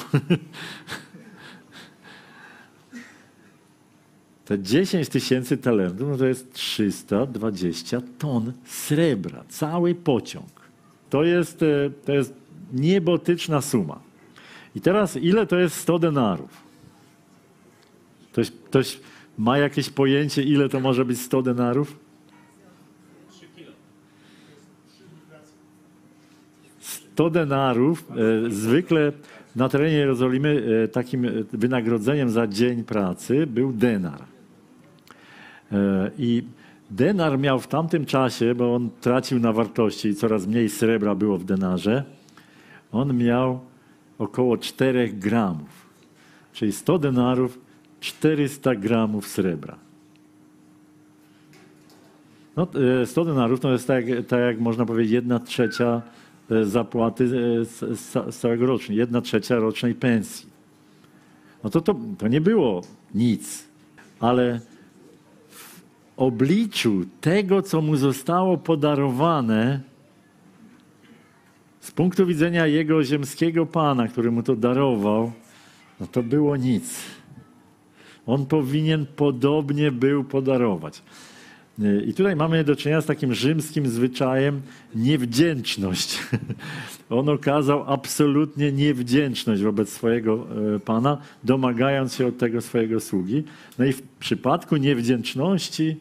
Te 10 tysięcy talentów no to jest 320 ton srebra. Cały pociąg. To jest, e, to jest niebotyczna suma. I teraz ile to jest 100 denarów? Ktoś, ktoś ma jakieś pojęcie, ile to może być 100 denarów? 100 denarów e, zwykle na terenie Jerozolimy e, takim e, wynagrodzeniem za dzień pracy był denar. I denar miał w tamtym czasie, bo on tracił na wartości i coraz mniej srebra było w denarze, on miał około 4 gramów. Czyli 100 denarów, 400 gramów srebra. No, 100 denarów to jest tak, tak jak można powiedzieć jedna trzecia E, zapłaty e, z, całego rocznie, jedna trzecia rocznej pensji. No to, to, to nie było nic, ale w obliczu tego, co mu zostało podarowane, z punktu widzenia jego ziemskiego pana, który mu to darował, no to było nic. On powinien podobnie był podarować. I tutaj mamy do czynienia z takim rzymskim zwyczajem niewdzięczność. *laughs* On okazał absolutnie niewdzięczność wobec swojego e, pana, domagając się od tego swojego sługi. No i w przypadku niewdzięczności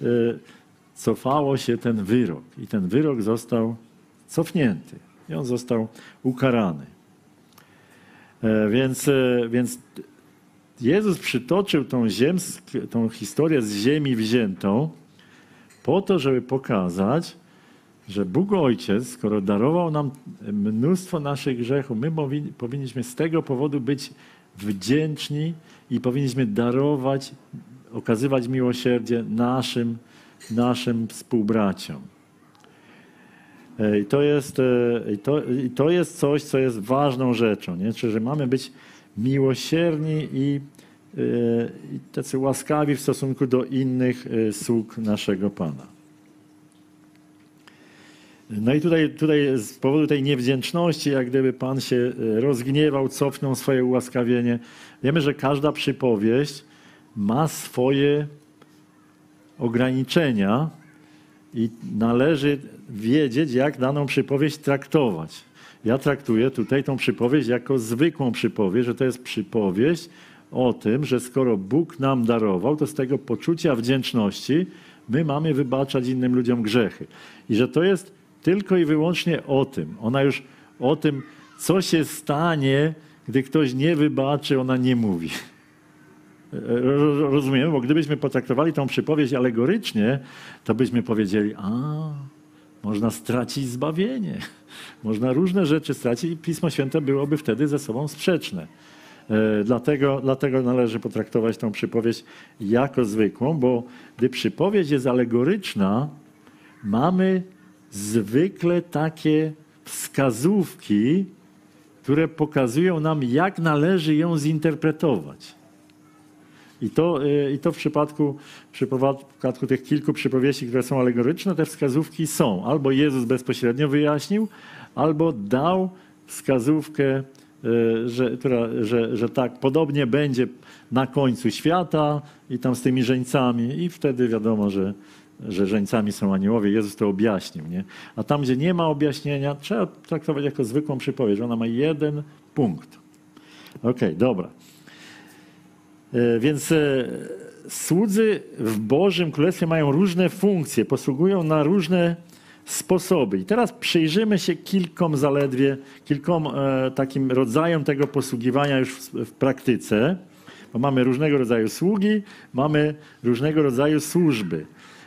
e, cofało się ten wyrok. I ten wyrok został cofnięty. I on został ukarany. E, więc, więc Jezus przytoczył tą, ziemsk, tą historię z ziemi wziętą, po to, żeby pokazać, że Bóg Ojciec, skoro darował nam mnóstwo naszych grzechów, my powinniśmy z tego powodu być wdzięczni i powinniśmy darować, okazywać miłosierdzie naszym, naszym współbraciom. I to, jest, e, to, to jest coś, co jest ważną rzeczą. Nie? Czyli, że mamy być miłosierni i i tacy łaskawi w stosunku do innych e, sług naszego Pana. No i tutaj, tutaj z powodu tej niewdzięczności, jak gdyby Pan się e, rozgniewał, cofnął swoje ułaskawienie. Wiemy, że każda przypowieść ma swoje ograniczenia i należy wiedzieć, jak daną przypowieść traktować. Ja traktuję tutaj tą przypowieść jako zwykłą przypowieść, że to jest przypowieść o tym, że skoro Bóg nam darował, to z tego poczucia wdzięczności my mamy wybaczać innym ludziom grzechy. I że to jest tylko i wyłącznie o tym. Ona już o tym, co się stanie, gdy ktoś nie wybaczy, ona nie mówi. Rozumiemy, bo gdybyśmy potraktowali tą przypowieść alegorycznie, to byśmy powiedzieli, a można stracić zbawienie, można różne rzeczy stracić i Pismo Święte byłoby wtedy ze sobą sprzeczne. E, dlatego, dlatego należy potraktować tą przypowieść jako zwykłą, bo gdy przypowieść jest alegoryczna, mamy zwykle takie wskazówki, które pokazują nam, jak należy ją zinterpretować. I to, e, i to w, przypadku, przypadku tych kilku przypowieści, które są alegoryczne, te wskazówki są. Albo Jezus bezpośrednio wyjaśnił, albo dał wskazówkę e, że, która, że, że tak podobnie będzie na końcu świata i tam z tymi żeńcami i wtedy wiadomo, że, że żeńcami są aniołowie. Jezus to objaśnił. Nie? A tam, gdzie nie ma objaśnienia, trzeba traktować jako zwykłą przypowieść. Ona ma jeden punkt. Okej, dobra. E, Więc e, słudzy w Bożym Królestwie mają różne funkcje, posługują na różne sposoby. I teraz przyjrzymy się kilkom zaledwie, kilkom e, takim rodzajom tego posługiwania już w, praktyce. Bo mamy różnego rodzaju sługi, mamy różnego rodzaju służby.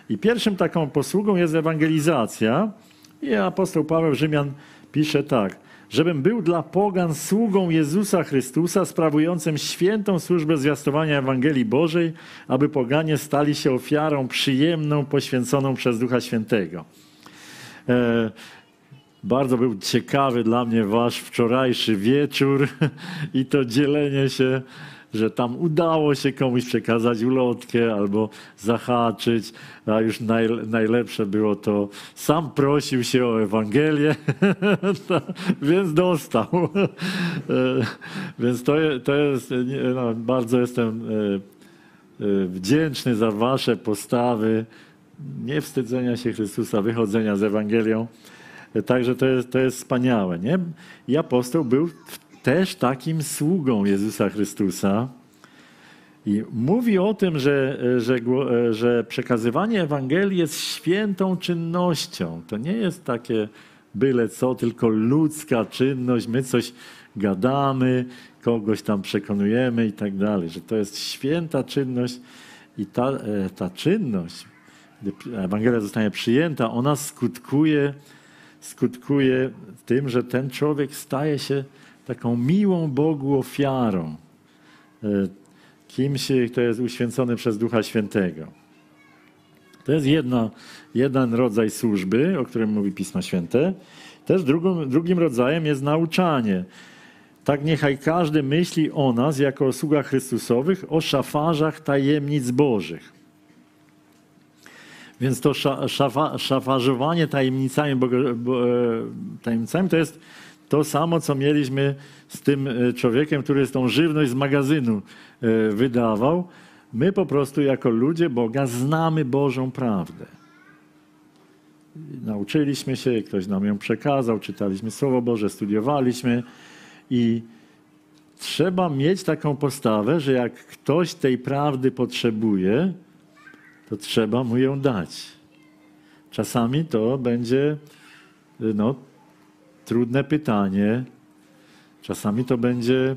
I pierwszym taką posługą jest ewangelizacja. I apostoł Paweł Rzymian pisze tak. Żebym był dla pogan sługą Jezusa Chrystusa, sprawującym świętą służbę zwiastowania Ewangelii Bożej, aby poganie stali się ofiarą przyjemną, poświęconą przez Ducha Świętego. E, bardzo był ciekawy dla mnie wasz wczorajszy wieczór *laughs* i to dzielenie się, że tam udało się komuś przekazać ulotkę albo zahaczyć, a już naj, najlepsze było to, sam prosił się o Ewangelię, *laughs* więc dostał. E, *laughs* Więc to, to jest, no, bardzo jestem e, e, wdzięczny za wasze postawy, nie wstydzenia się Chrystusa, wychodzenia z Ewangelią. Także to jest, to jest wspaniałe. Nie? I apostoł był też takim sługą Jezusa Chrystusa. I mówi o tym, że, że, że przekazywanie Ewangelii jest świętą czynnością. To nie jest takie byle co, tylko ludzka czynność. My coś gadamy, kogoś tam przekonujemy i tak dalej. Że to jest święta czynność i ta, e, ta czynność, gdy Ewangelia zostanie przyjęta, ona skutkuje, skutkuje tym, że ten człowiek staje się taką miłą Bogu ofiarą. E, Kimś, kto jest uświęcony przez Ducha Świętego. To jest jedna, jeden rodzaj służby, o którym mówi Pismo Święte. Też drugim, drugim rodzajem jest nauczanie. Tak niechaj każdy myśli o nas, jako o sługach Chrystusowych, o szafarzach tajemnic Bożych. Więc to sza, szafa, szafarzowanie tajemnicami, Boga, bo, e, tajemnicami to jest to samo, co mieliśmy z tym e, człowiekiem, który z tą żywność z magazynu e, wydawał. My po prostu jako ludzie Boga znamy Bożą prawdę. Nauczyliśmy się, ktoś nam ją przekazał, czytaliśmy Słowo Boże, studiowaliśmy i trzeba mieć taką postawę, że jak ktoś tej prawdy potrzebuje, to trzeba mu ją dać. Czasami to będzie no, trudne pytanie, czasami to będzie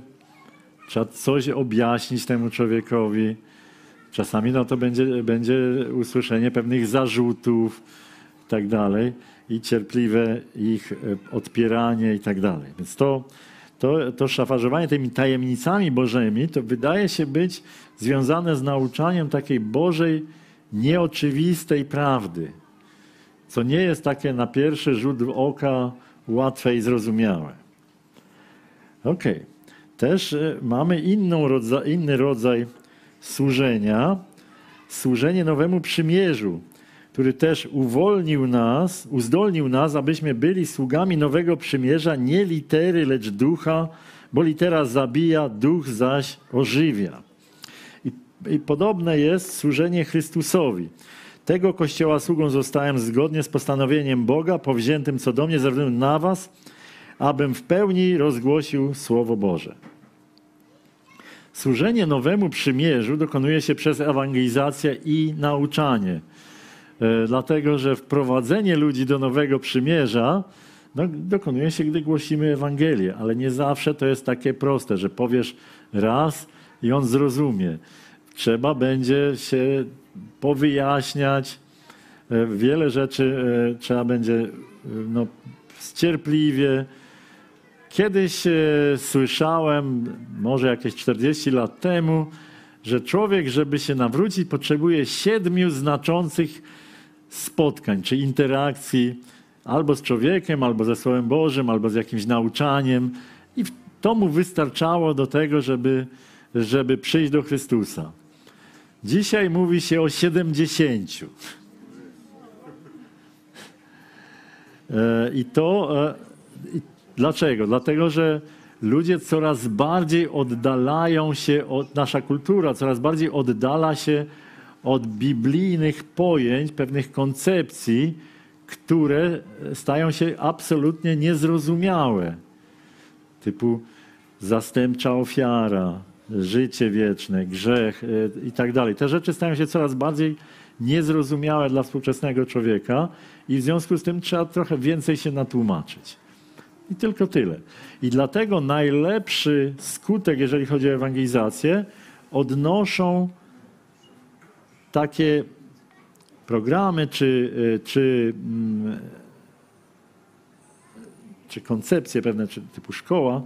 trzeba coś objaśnić temu człowiekowi, czasami no, to będzie, będzie usłyszenie pewnych zarzutów i tak dalej i cierpliwe ich e, odpieranie i tak dalej. Więc to, to, to szafarzowanie tymi tajemnicami bożymi to wydaje się być związane z nauczaniem takiej Bożej, nieoczywistej prawdy, co nie jest takie na pierwszy rzut oka łatwe i zrozumiałe. Okej. Też e, mamy rodza, inny rodzaj służenia, służenie nowemu przymierzu, który też uwolnił nas, uzdolnił nas, abyśmy byli sługami nowego przymierza, nie litery, lecz ducha, bo litera zabija, duch zaś ożywia. I, I podobne jest służenie Chrystusowi. Tego Kościoła sługą zostałem zgodnie z postanowieniem Boga, powziętym co do mnie ze względu na was, abym w pełni rozgłosił Słowo Boże. Służenie nowemu przymierzu dokonuje się przez ewangelizację i nauczanie. E, Dlatego, że wprowadzenie ludzi do nowego przymierza no, dokonuje się, gdy głosimy Ewangelię, ale nie zawsze to jest takie proste, że powiesz raz i on zrozumie. Trzeba będzie się powyjaśniać, e, wiele rzeczy e, trzeba będzie e, no, cierpliwie. Kiedyś słyszałem, może jakieś 40 lat temu, że człowiek, żeby się nawrócić, potrzebuje siedmiu znaczących spotkań czy interakcji albo z człowiekiem, albo ze Słowem Bożym, albo z jakimś nauczaniem. I to mu wystarczało do tego, żeby, żeby przyjść do Chrystusa. Dzisiaj mówi się o 70. E, I to e, dlaczego? Dlatego, że ludzie coraz bardziej oddalają się od, nasza kultura coraz bardziej oddala się od biblijnych pojęć, pewnych koncepcji, które stają się absolutnie niezrozumiałe. Typu zastępcza ofiara, życie wieczne, grzech e, i tak dalej. Te rzeczy stają się coraz bardziej niezrozumiałe dla współczesnego człowieka i w związku z tym trzeba trochę więcej się natłumaczyć. I tylko tyle. I dlatego najlepszy skutek, jeżeli chodzi o ewangelizację, odnoszą takie programy czy, y, czy, mm, czy koncepcje pewne, czy typu szkoła,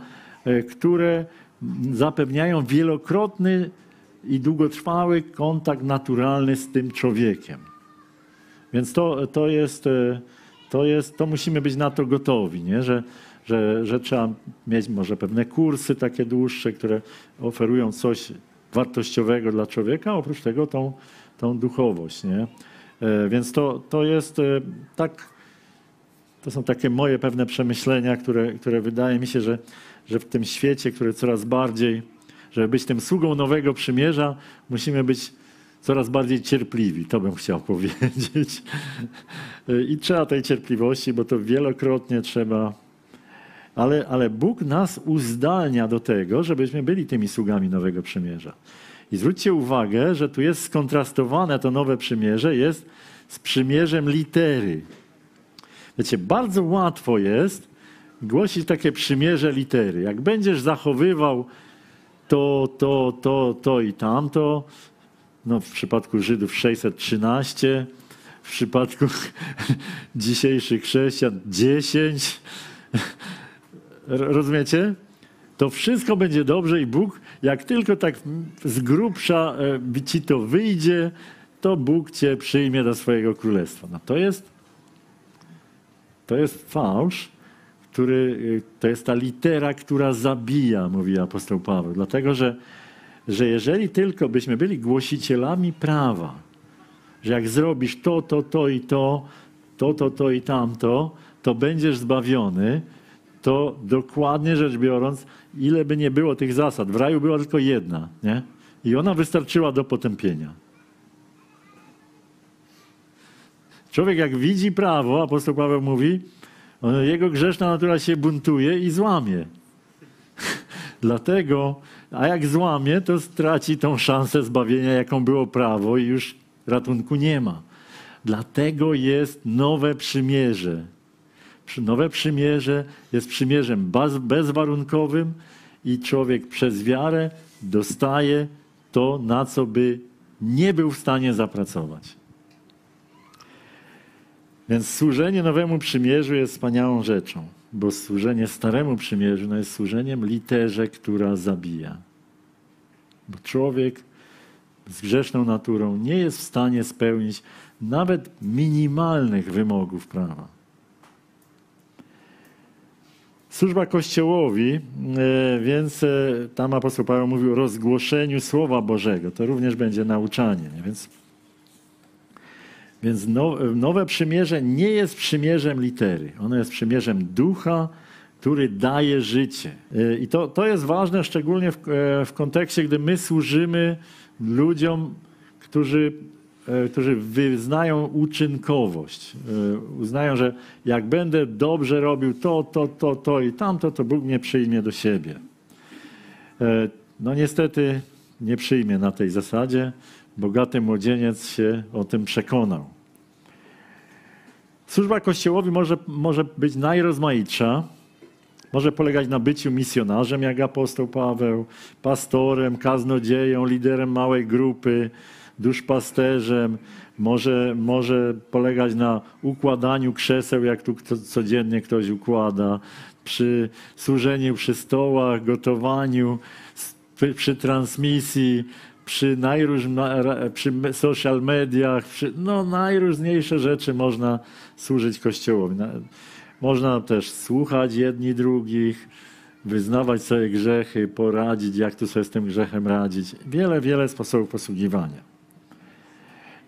które zapewniają wielokrotny i długotrwały kontakt naturalny z tym człowiekiem. Więc to, to, jest, y, to, jest, to musimy być na to gotowi, nie? Że, że, że trzeba mieć może pewne kursy takie dłuższe, które oferują coś wartościowego dla człowieka, oprócz tego tą, tą duchowość. Nie? E, więc to, to jest e, tak, to są takie moje pewne przemyślenia, które, które wydaje mi się, że, że w tym świecie, który coraz bardziej, żeby być tym sługą nowego przymierza, musimy być coraz bardziej cierpliwi. To bym chciał *laughs* powiedzieć. I trzeba tej cierpliwości, bo to wielokrotnie trzeba. Ale, ale Bóg nas uzdalnia do tego, żebyśmy byli tymi sługami nowego przymierza. I zwróćcie uwagę, że tu jest skontrastowane to nowe przymierze, jest z przymierzem litery. Wiecie, bardzo łatwo jest głosić takie przymierze litery. Jak będziesz zachowywał to, to, to, to i tamto, no w przypadku Żydów 613, w przypadku *laughs* dzisiejszych chrześcijan 10. Rozumiecie? To wszystko będzie dobrze i Bóg jak tylko tak z grubsza e, ci to wyjdzie, to Bóg cię przyjmie do swojego królestwa. No to jest, to jest fałsz, który, e, to jest ta litera, która zabija, mówi apostoł Paweł. Dlatego, że, że jeżeli tylko byśmy byli głosicielami prawa, że jak zrobisz to, to, to i to, to, to, to i tamto, to będziesz zbawiony, to dokładnie rzecz biorąc, ile by nie było tych zasad, w raju była tylko jedna, nie? I ona wystarczyła do potępienia. Człowiek jak widzi prawo, apostoł Paweł mówi, jego grzeszna natura się buntuje i złamie. *laughs* Dlatego, a jak złamie, to straci tą szansę zbawienia, jaką było prawo i już ratunku nie ma. Dlatego jest nowe przymierze. Nowe przymierze jest przymierzem bezwarunkowym i człowiek przez wiarę dostaje to, na co by nie był w stanie zapracować. Więc służenie nowemu przymierzu jest wspaniałą rzeczą, bo służenie staremu przymierzu no jest służeniem literze, która zabija. Bo człowiek z grzeszną naturą nie jest w stanie spełnić nawet minimalnych wymogów prawa. Służba Kościołowi, e, więc e, tam apostoł Paweł mówił o rozgłoszeniu Słowa Bożego. To również będzie nauczanie. Więc, więc nowe przymierze nie jest przymierzem litery. Ono jest przymierzem ducha, który daje życie. E, I to, to jest ważne szczególnie w, w kontekście, gdy my służymy ludziom, którzy E, którzy wyznają uczynkowość. E, uznają, że jak będę dobrze robił to, to, to, to i tamto, to Bóg mnie przyjmie do siebie. E, no niestety nie przyjmie na tej zasadzie. Bogaty młodzieniec się o tym przekonał. Służba Kościołowi może, może być najrozmaitsza. Może polegać na byciu misjonarzem, jak apostoł Paweł, pastorem, kaznodzieją, liderem małej grupy, duszpasterzem, może, może polegać na układaniu krzeseł, jak tu codziennie ktoś układa, przy służeniu przy stołach, gotowaniu, przy transmisji, przy, najróżna, przy social mediach, przy, no najróżniejsze rzeczy można służyć Kościołowi. Można też słuchać jedni drugich, wyznawać swoje grzechy, poradzić, jak tu sobie z tym grzechem radzić. Wiele, wiele sposobów posługiwania.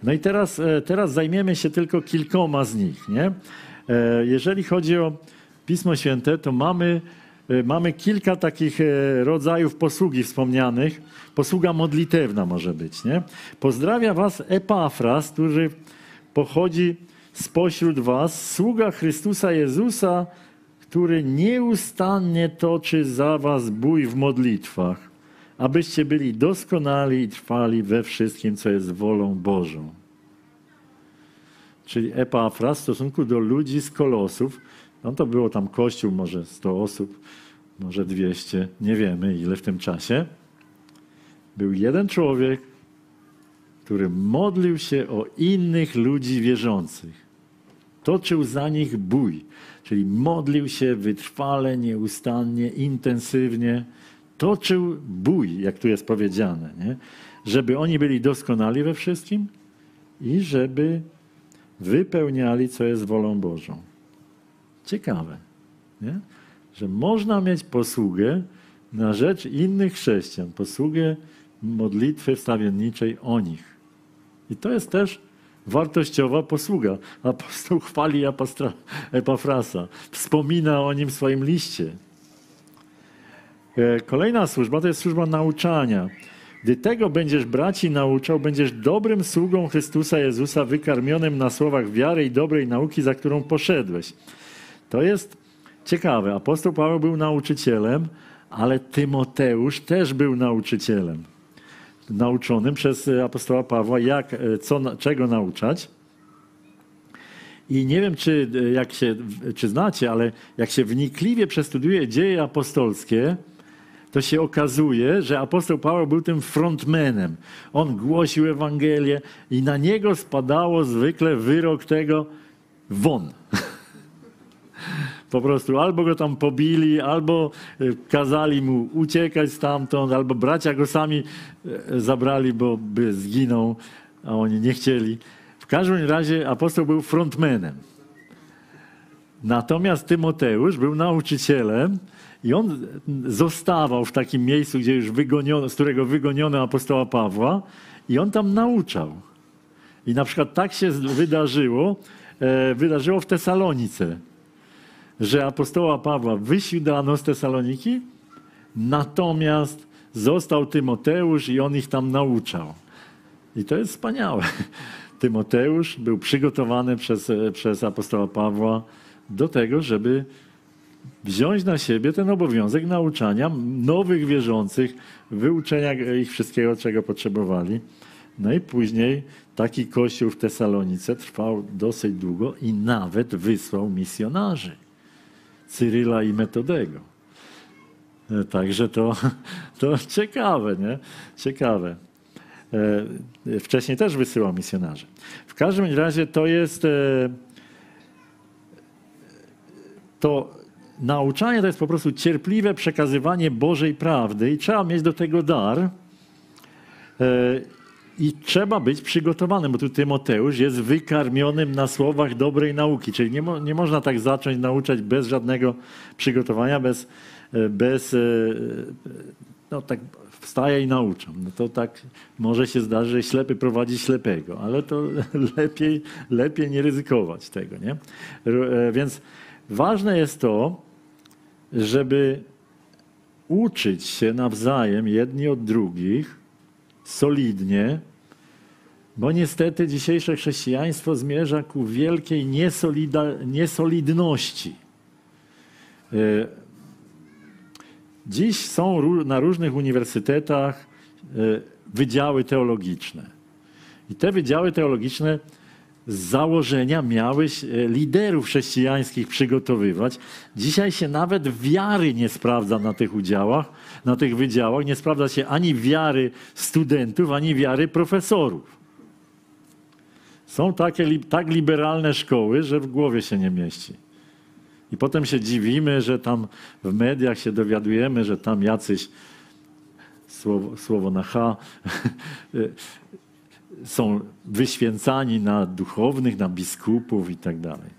No i teraz, e, teraz zajmiemy się tylko kilkoma z nich. Nie? E, jeżeli chodzi o Pismo Święte, to mamy mamy kilka takich e, rodzajów posługi wspomnianych. Posługa modlitewna może być, nie? Pozdrawia was Epafras, który pochodzi spośród was, sługa Chrystusa Jezusa, który nieustannie toczy za was bój w modlitwach, abyście byli doskonali i trwali we wszystkim, co jest wolą Bożą. Czyli Epafras w stosunku do ludzi z Kolosów, no to było tam kościół, może 100 osób, może 200, nie wiemy ile w tym czasie. Był jeden człowiek, który modlił się o innych ludzi wierzących. Toczył za nich bój, czyli modlił się wytrwale, nieustannie, intensywnie. Toczył bój, jak tu jest powiedziane, nie? żeby oni byli doskonali we wszystkim i żeby wypełniali, co jest wolą Bożą. Ciekawe, nie? Że można mieć posługę na rzecz innych chrześcijan, posługę modlitwy wstawienniczej o nich. I to jest też wartościowa posługa. Apostoł chwali Epafrasa, wspomina o nim w swoim liście. E, kolejna służba to jest służba nauczania. Gdy tego będziesz braci nauczał, będziesz dobrym sługą Chrystusa Jezusa, wykarmionym na słowach wiary i dobrej nauki, za którą poszedłeś. To jest ciekawe. Apostoł Paweł był nauczycielem, ale Tymoteusz też był nauczycielem. Nauczonym przez apostoła Pawła, jak, co, czego nauczać. I nie wiem, czy, jak się, czy znacie, ale jak się wnikliwie przestudiuje dzieje apostolskie, to się okazuje, że apostoł Paweł był tym frontmanem. On głosił Ewangelię i na niego spadało zwykle wyrok tego won. *laughs* Po prostu albo go tam pobili, albo e, kazali mu uciekać stamtąd, albo bracia go sami e, zabrali, bo by zginął, a oni nie chcieli. W każdym razie apostoł był frontmanem. Natomiast Tymoteusz był nauczycielem i on zostawał w takim miejscu, gdzie już wygoniono, z którego wygoniono apostoła Pawła i on tam nauczał. I na przykład tak się wydarzyło, e, wydarzyło w Tesalonice że apostoła Pawła wysiłdano z Tesaloniki, natomiast został Tymoteusz i on ich tam nauczał. I to jest wspaniałe. *laughs* Tymoteusz był przygotowany przez, przez apostoła Pawła do tego, żeby wziąć na siebie ten obowiązek nauczania nowych wierzących, wyuczenia ich wszystkiego, czego potrzebowali. No i później taki kościół w Tesalonice trwał dosyć długo i nawet wysłał misjonarzy. Cyryla i Metodego. E, także to, *laughs* to ciekawe, nie? Ciekawe. E, wcześniej też wysyłał misjonarzy. W każdym razie to jest e, to nauczanie to jest po prostu cierpliwe przekazywanie Bożej prawdy i trzeba mieć do tego dar. I trzeba być przygotowanym, bo tu Tymoteusz jest wykarmionym na słowach dobrej nauki, czyli nie, mo, nie można tak zacząć nauczać bez żadnego przygotowania, bez, e, bez e, no tak wstaję i nauczam. No to tak może się zdarzyć, że ślepy prowadzi ślepego, ale to *laughs* lepiej, lepiej nie ryzykować tego, nie? E, więc ważne jest to, żeby uczyć się nawzajem jedni od drugich solidnie, bo niestety dzisiejsze chrześcijaństwo zmierza ku wielkiej niesolidności. E, dziś są na różnych uniwersytetach e, wydziały teologiczne. I te wydziały teologiczne z założenia miały e, liderów chrześcijańskich przygotowywać. Dzisiaj się nawet wiary nie sprawdza na tych udziałach, na tych wydziałach. Nie sprawdza się ani wiary studentów, ani wiary profesorów. Są takie, tak liberalne szkoły, że w głowie się nie mieści. I potem się dziwimy, że tam w mediach się dowiadujemy, że tam jacyś, słowo, słowo na H, *laughs* są wyświęcani na duchownych, na biskupów i tak dalej.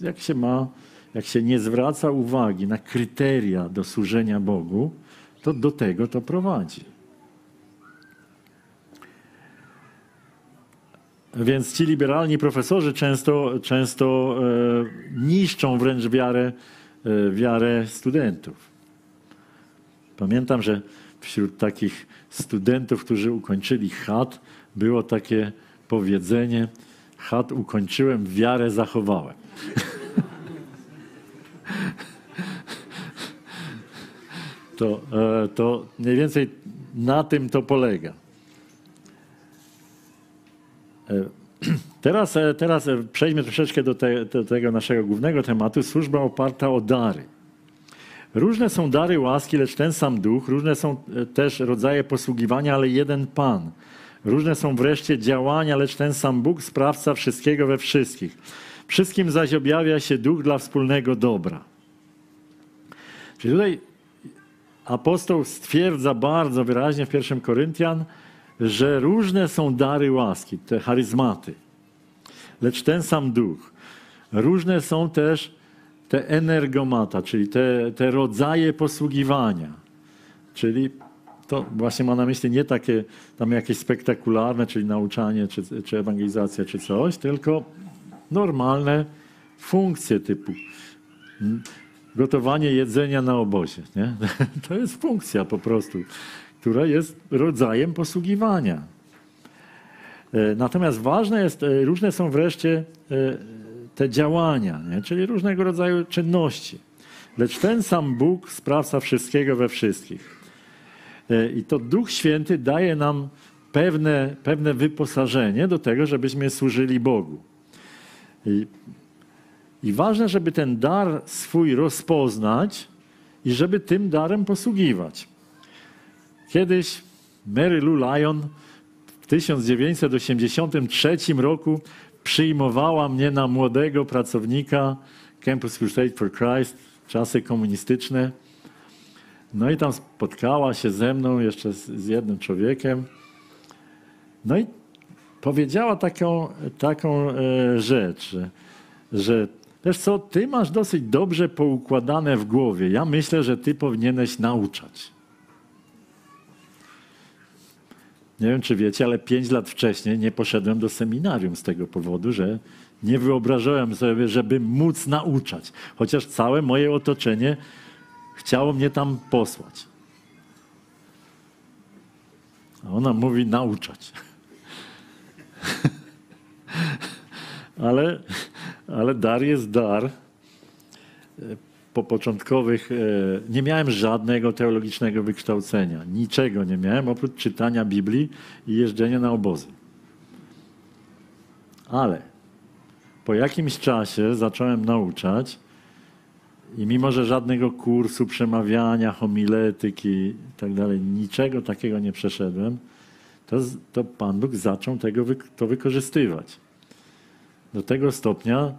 Jak się ma, jak się nie zwraca uwagi na kryteria do służenia Bogu, to do tego to prowadzi. Więc ci liberalni profesorzy często, często e, niszczą wręcz wiarę, e, wiarę studentów. Pamiętam, że wśród takich studentów, którzy ukończyli chat, było takie powiedzenie: Chat ukończyłem, wiarę zachowałem. *laughs* to, e, to mniej więcej na tym to polega. *clears throat* E, teraz, e, teraz przejdźmy troszeczkę do, te, do tego naszego głównego tematu. Służba oparta o dary. Różne są dary łaski, lecz ten sam duch. Różne są też rodzaje posługiwania, ale jeden Pan. Różne są wreszcie działania, lecz ten sam Bóg, sprawca wszystkiego we wszystkich. Wszystkim zaś objawia się duch dla wspólnego dobra. Czyli tutaj apostoł stwierdza bardzo wyraźnie w pierwszym Koryntian, że różne są dary łaski, te charyzmaty, lecz ten sam duch. Różne są też te energomata, czyli te, te rodzaje posługiwania. Czyli to właśnie ma na myśli nie takie tam jakieś spektakularne, czyli nauczanie, czy, czy ewangelizacja, czy coś, tylko normalne funkcje typu gotowanie jedzenia na obozie. Nie? *laughs* To jest funkcja po prostu, która jest rodzajem posługiwania. E, natomiast ważne jest, e, różne są wreszcie e, te działania, nie? czyli różnego rodzaju czynności. Lecz ten sam Bóg sprawca wszystkiego we wszystkich. I to Duch Święty daje nam pewne, pewne wyposażenie do tego, żebyśmy służyli Bogu. I i ważne, żeby ten dar swój rozpoznać i żeby tym darem posługiwać. Kiedyś Mary Lou Lyon w 1983 roku przyjmowała mnie na młodego pracownika Campus Crusade for Christ, czasy komunistyczne. No i tam spotkała się ze mną, jeszcze z, z jednym człowiekiem. No i powiedziała taką, taką e, rzecz, że, Wiesz co, ty masz dosyć dobrze poukładane w głowie. Ja myślę, że ty powinieneś nauczać. Nie wiem, czy wiecie, ale pięć lat wcześniej nie poszedłem do seminarium z tego powodu, że nie wyobrażałem sobie, żeby móc nauczać. Chociaż całe moje otoczenie chciało mnie tam posłać. A ona mówi nauczać. *laughs* ale ale dar jest dar. Po początkowych e, nie miałem żadnego teologicznego wykształcenia. Niczego nie miałem oprócz czytania Biblii i jeżdżenia na obozy. Ale po jakimś czasie zacząłem nauczać i mimo, że żadnego kursu przemawiania, homiletyki i tak niczego takiego nie przeszedłem, to, to Pan Bóg zaczął tego, to wykorzystywać. Do tego stopnia,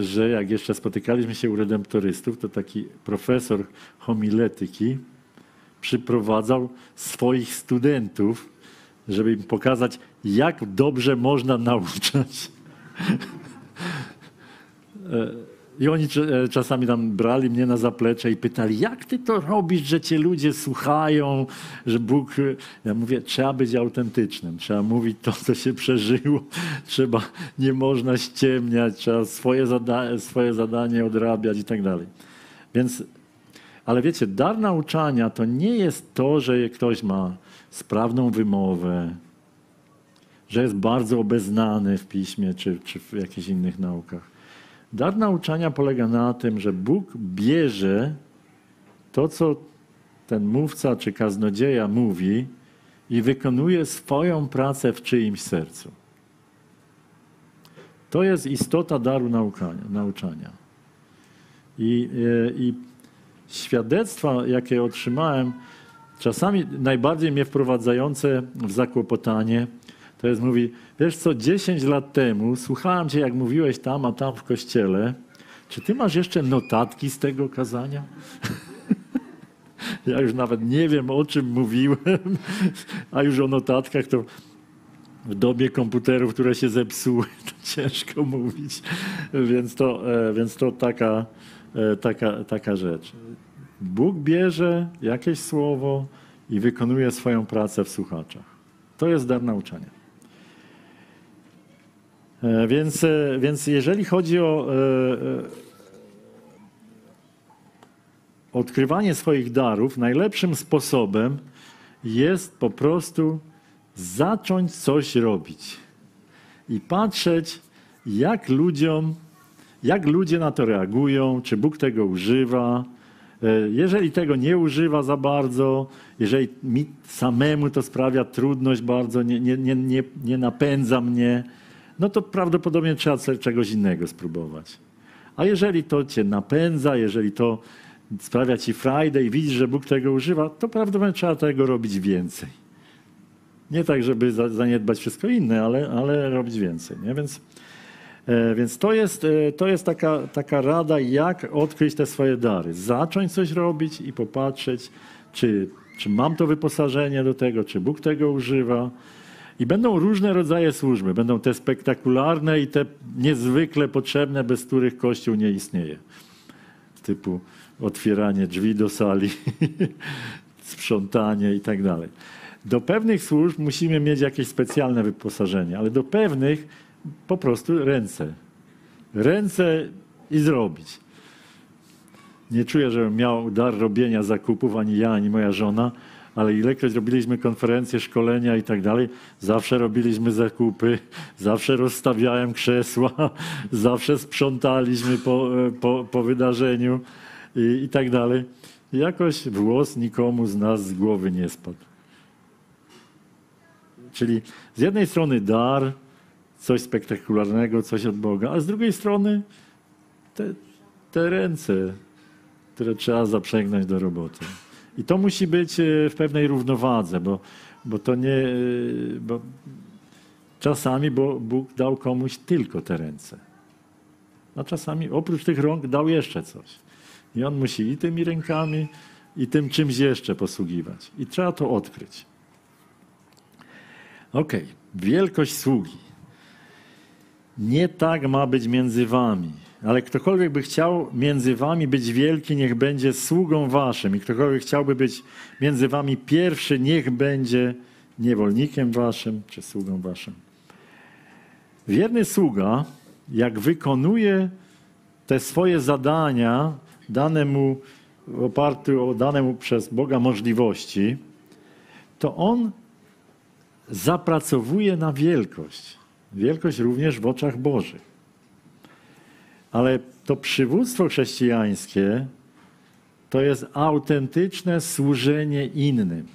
że jak jeszcze spotykaliśmy się u redemptorystów, to taki profesor homiletyki przyprowadzał swoich studentów, żeby im pokazać, jak dobrze można nauczać. *laughs* E, i oni e, czasami tam brali mnie na zaplecze i pytali, jak ty to robisz, że cię ludzie słuchają, że Bóg... Ja mówię, trzeba być autentycznym, trzeba mówić to, co się przeżyło, trzeba, nie można ściemniać, trzeba swoje, zada swoje zadanie odrabiać i tak dalej. Więc, ale wiecie, dar nauczania to nie jest to, że ktoś ma sprawną wymowę, że jest bardzo obeznany w piśmie czy, czy w jakichś innych naukach. Dar nauczania polega na tym, że Bóg bierze to, co ten mówca czy kaznodzieja mówi i wykonuje swoją pracę w czyimś sercu. To jest istota daru nauczania. I, e, I świadectwa, jakie otrzymałem, czasami najbardziej mnie wprowadzające w zakłopotanie, to jest, mówi, wiesz co, 10 lat temu słuchałem cię, jak mówiłeś tam, a tam w kościele. Czy ty masz jeszcze notatki z tego kazania? *laughs* ja już nawet nie wiem, o czym mówiłem, *laughs* a już o notatkach to w dobie komputerów, które się zepsuły, *laughs* to ciężko mówić. Więc to, e, więc to taka, e, taka, taka rzecz. Bóg bierze jakieś słowo i wykonuje swoją pracę w słuchaczach. To jest dar nauczania. E, więc, e, więc jeżeli chodzi o, e, odkrywanie swoich darów najlepszym sposobem jest po prostu zacząć coś robić i patrzeć, jak ludziom, jak ludzie na to reagują, czy Bóg tego używa. Jeżeli tego nie używa za bardzo, jeżeli mi samemu to sprawia trudność bardzo, nie, nie, nie, nie napędza mnie, no to prawdopodobnie trzeba czegoś innego spróbować. A jeżeli to cię napędza, jeżeli to sprawia ci frajdę i widzisz, że Bóg tego używa, to prawdopodobnie trzeba tego robić więcej. Nie tak, żeby za- zaniedbać wszystko inne, ale, ale robić więcej. Nie? Więc, e, więc to jest, e, to jest taka, taka rada, jak odkryć te swoje dary. Zacząć coś robić i popatrzeć, czy, czy mam to wyposażenie do tego, czy Bóg tego używa. I będą różne rodzaje służby. Będą te spektakularne i te niezwykle potrzebne, bez których Kościół nie istnieje. Typu otwieranie drzwi do sali, *laughs* sprzątanie i tak dalej. Do pewnych służb musimy mieć jakieś specjalne wyposażenie, ale do pewnych po prostu ręce. Ręce i zrobić. Nie czuję, żebym miał dar robienia zakupów, ani ja, ani moja żona, ale ilekroć robiliśmy konferencje, szkolenia i tak dalej, zawsze robiliśmy zakupy, *laughs* zawsze rozstawiałem krzesła, *laughs* zawsze sprzątaliśmy po, po, po wydarzeniu i, i tak dalej. Jakoś włos nikomu z nas z głowy nie spadł. Czyli z jednej strony dar, coś spektakularnego, coś od Boga, a z drugiej strony te, te ręce, które trzeba zaprzęgnąć do roboty. I to musi być e, w pewnej równowadze, bo, bo to nie. e, Bo czasami bo Bóg dał komuś tylko te ręce. A czasami oprócz tych rąk dał jeszcze coś. I on musi i tymi rękami, i tym czymś jeszcze posługiwać. I trzeba to odkryć. Okej, wielkość sługi. Nie tak ma być między wami. Ale ktokolwiek by chciał między wami być wielki, niech będzie sługą waszym. I ktokolwiek chciałby być między wami pierwszy, niech będzie niewolnikiem waszym czy sługą waszym. Wierny sługa, jak wykonuje te swoje zadania dane mu w oparciu o dane mu przez Boga możliwości, to on zapracowuje na wielkość. Wielkość również w oczach Bożych. Ale to przywództwo chrześcijańskie to jest autentyczne służenie innym.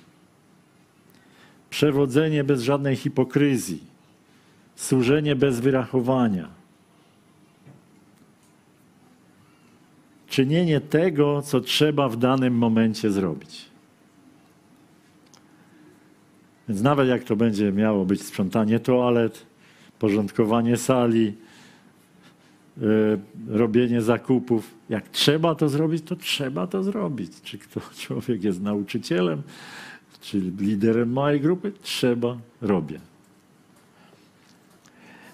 Przewodzenie bez żadnej hipokryzji. Służenie bez wyrachowania. Czynienie tego, co trzeba w danym momencie zrobić. Więc nawet jak to będzie miało być sprzątanie toalet, porządkowanie sali, robienie zakupów, jak trzeba to zrobić, to trzeba to zrobić. Czy kto *laughs* człowiek jest nauczycielem, czy liderem małej grupy, trzeba, robię.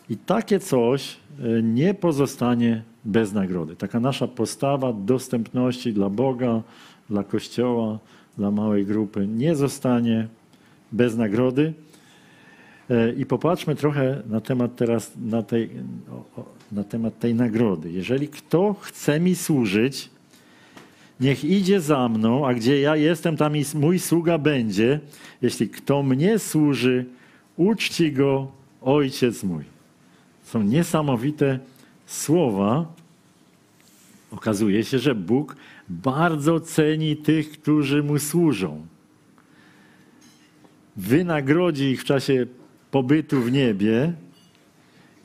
I takie coś y, nie pozostanie bez nagrody. Taka nasza postawa dostępności dla Boga, dla Kościoła, dla małej grupy nie zostanie bez nagrody. E, I popatrzmy trochę na temat teraz, na, tej, na temat tej nagrody. Jeżeli kto chce mi służyć, niech idzie za mną, a gdzie ja jestem, tam i mój sługa będzie. Jeśli kto mnie służy, uczci go ojciec mój. Są niesamowite słowa. Okazuje się, że Bóg bardzo ceni tych, którzy mu służą wynagrodzi ich w czasie pobytu w niebie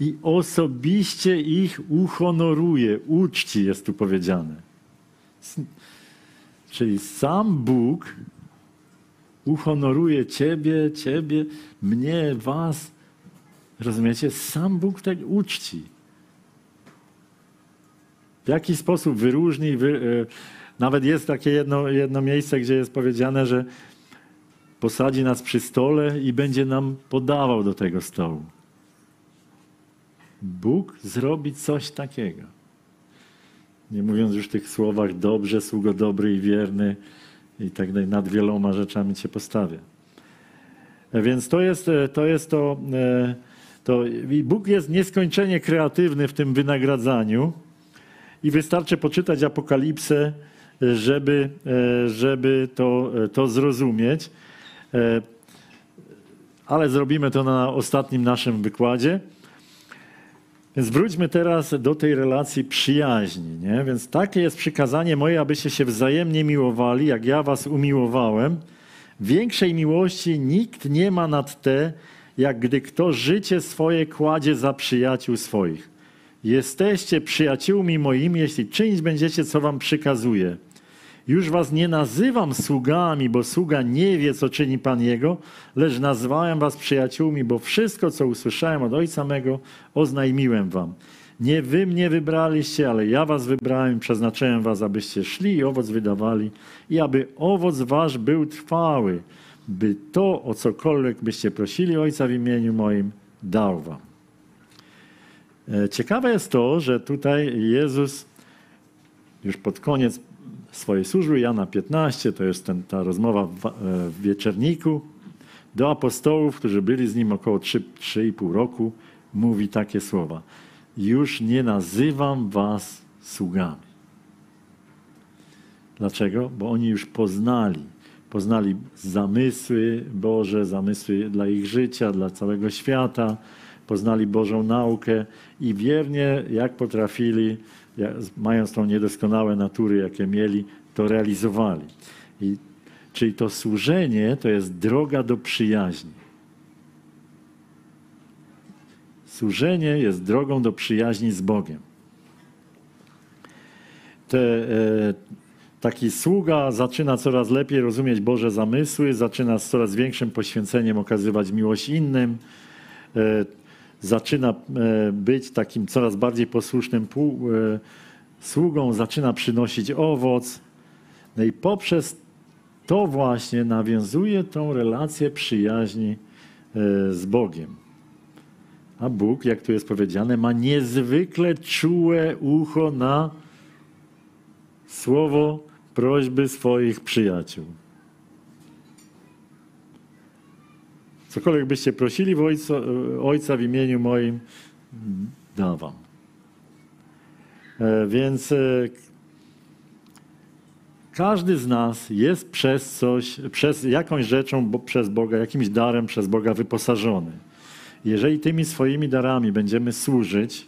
i osobiście ich uhonoruje, uczci jest tu powiedziane. Czyli sam Bóg uhonoruje ciebie, ciebie, mnie, was. Rozumiecie? Sam Bóg tak uczci. W jaki sposób wyróżni, wy, e, nawet jest takie jedno, jedno miejsce, gdzie jest powiedziane, że posadzi nas przy stole i będzie nam podawał do tego stołu. Bóg zrobi coś takiego. Nie mówiąc już tych słowach dobrze, sługo dobry i wierny i tak dalej, nad wieloma rzeczami cię postawię. E, Więc to jest e, to, jest to, e, to i Bóg jest nieskończenie kreatywny w tym wynagradzaniu i wystarczy poczytać Apokalipsę, żeby, żeby to, to zrozumieć. E, ale zrobimy to na ostatnim naszym wykładzie. Więc wróćmy teraz do tej relacji przyjaźni. Nie? Więc takie jest przykazanie moje, abyście się wzajemnie miłowali, jak ja was umiłowałem. Większej miłości nikt nie ma nad te, jak gdy kto życie swoje kładzie za przyjaciół swoich. Jesteście przyjaciółmi moimi, jeśli czynić będziecie, co wam przykazuję. Już was nie nazywam sługami, bo sługa nie wie, co czyni Pan Jego, lecz nazwałem was przyjaciółmi, bo wszystko, co usłyszałem od Ojca mego, oznajmiłem wam. Nie wy mnie wybraliście, ale ja was wybrałem przeznaczyłem was, abyście szli i owoc wydawali i aby owoc wasz był trwały, by to, o cokolwiek byście prosili Ojca w imieniu moim, dał wam. E, ciekawe jest to, że tutaj Jezus już pod koniec swojej służby, Jana 15, to jest ten, ta rozmowa w, e, w wieczerniku, do apostołów, którzy byli z nim około 3,5 roku, mówi takie słowa. Już nie nazywam was sługami. Dlaczego? Bo oni już poznali. Poznali zamysły Boże, zamysły dla ich życia, dla całego świata, poznali Bożą naukę i wiernie, jak potrafili, mając tą niedoskonałe natury, jakie mieli, to realizowali. I, czyli to służenie to jest droga do przyjaźni. Służenie jest drogą do przyjaźni z Bogiem. Te, e, taki sługa zaczyna coraz lepiej rozumieć Boże zamysły, zaczyna z coraz większym poświęceniem okazywać miłość innym. E, zaczyna e, być takim coraz bardziej posłusznym e, sługą, zaczyna przynosić owoc. No i poprzez to właśnie nawiązuje tą relację przyjaźni e, z Bogiem. A Bóg, jak tu jest powiedziane, ma niezwykle czułe ucho na słowo prośby swoich przyjaciół. Cokolwiek byście prosili w ojca, ojca w imieniu moim, dam wam. E, więc e, każdy z nas jest przez coś, przez jakąś rzeczą, bo przez Boga, jakimś darem przez Boga wyposażony. Jeżeli tymi swoimi darami będziemy służyć,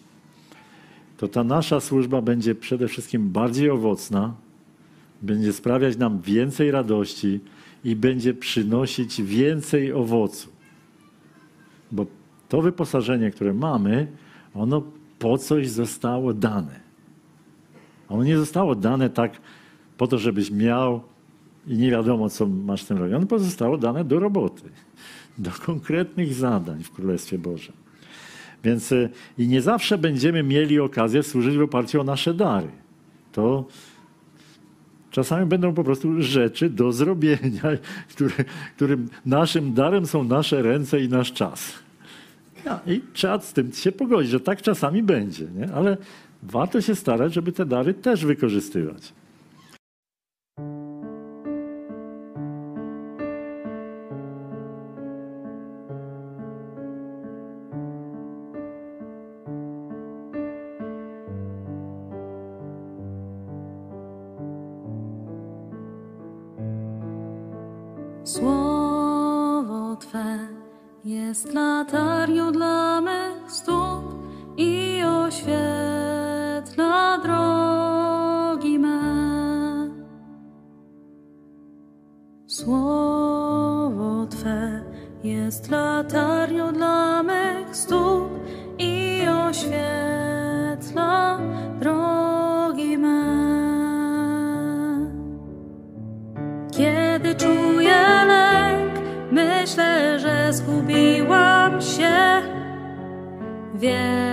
to ta nasza służba będzie przede wszystkim bardziej owocna, będzie sprawiać nam więcej radości i będzie przynosić więcej owocu. Bo to wyposażenie, które mamy, ono po coś zostało dane. Ono nie zostało dane tak po to, żebyś miał i nie wiadomo, co masz z tym robić. Ono pozostało dane do roboty, do konkretnych zadań w Królestwie Bożym. Więc y, i nie zawsze będziemy mieli okazję służyć w oparciu o nasze dary. To czasami będą po prostu rzeczy do zrobienia, *laughs* którym naszym darem są nasze ręce i nasz czas. Ja, I trzeba z tym się pogodzić, że tak czasami będzie, nie? ale warto się starać, żeby te dary też wykorzystywać. Jest latarnią dla mych stóp i oświetla drogi me. Kiedy czuję lęk, myślę, że zgubiłam się. Wiem,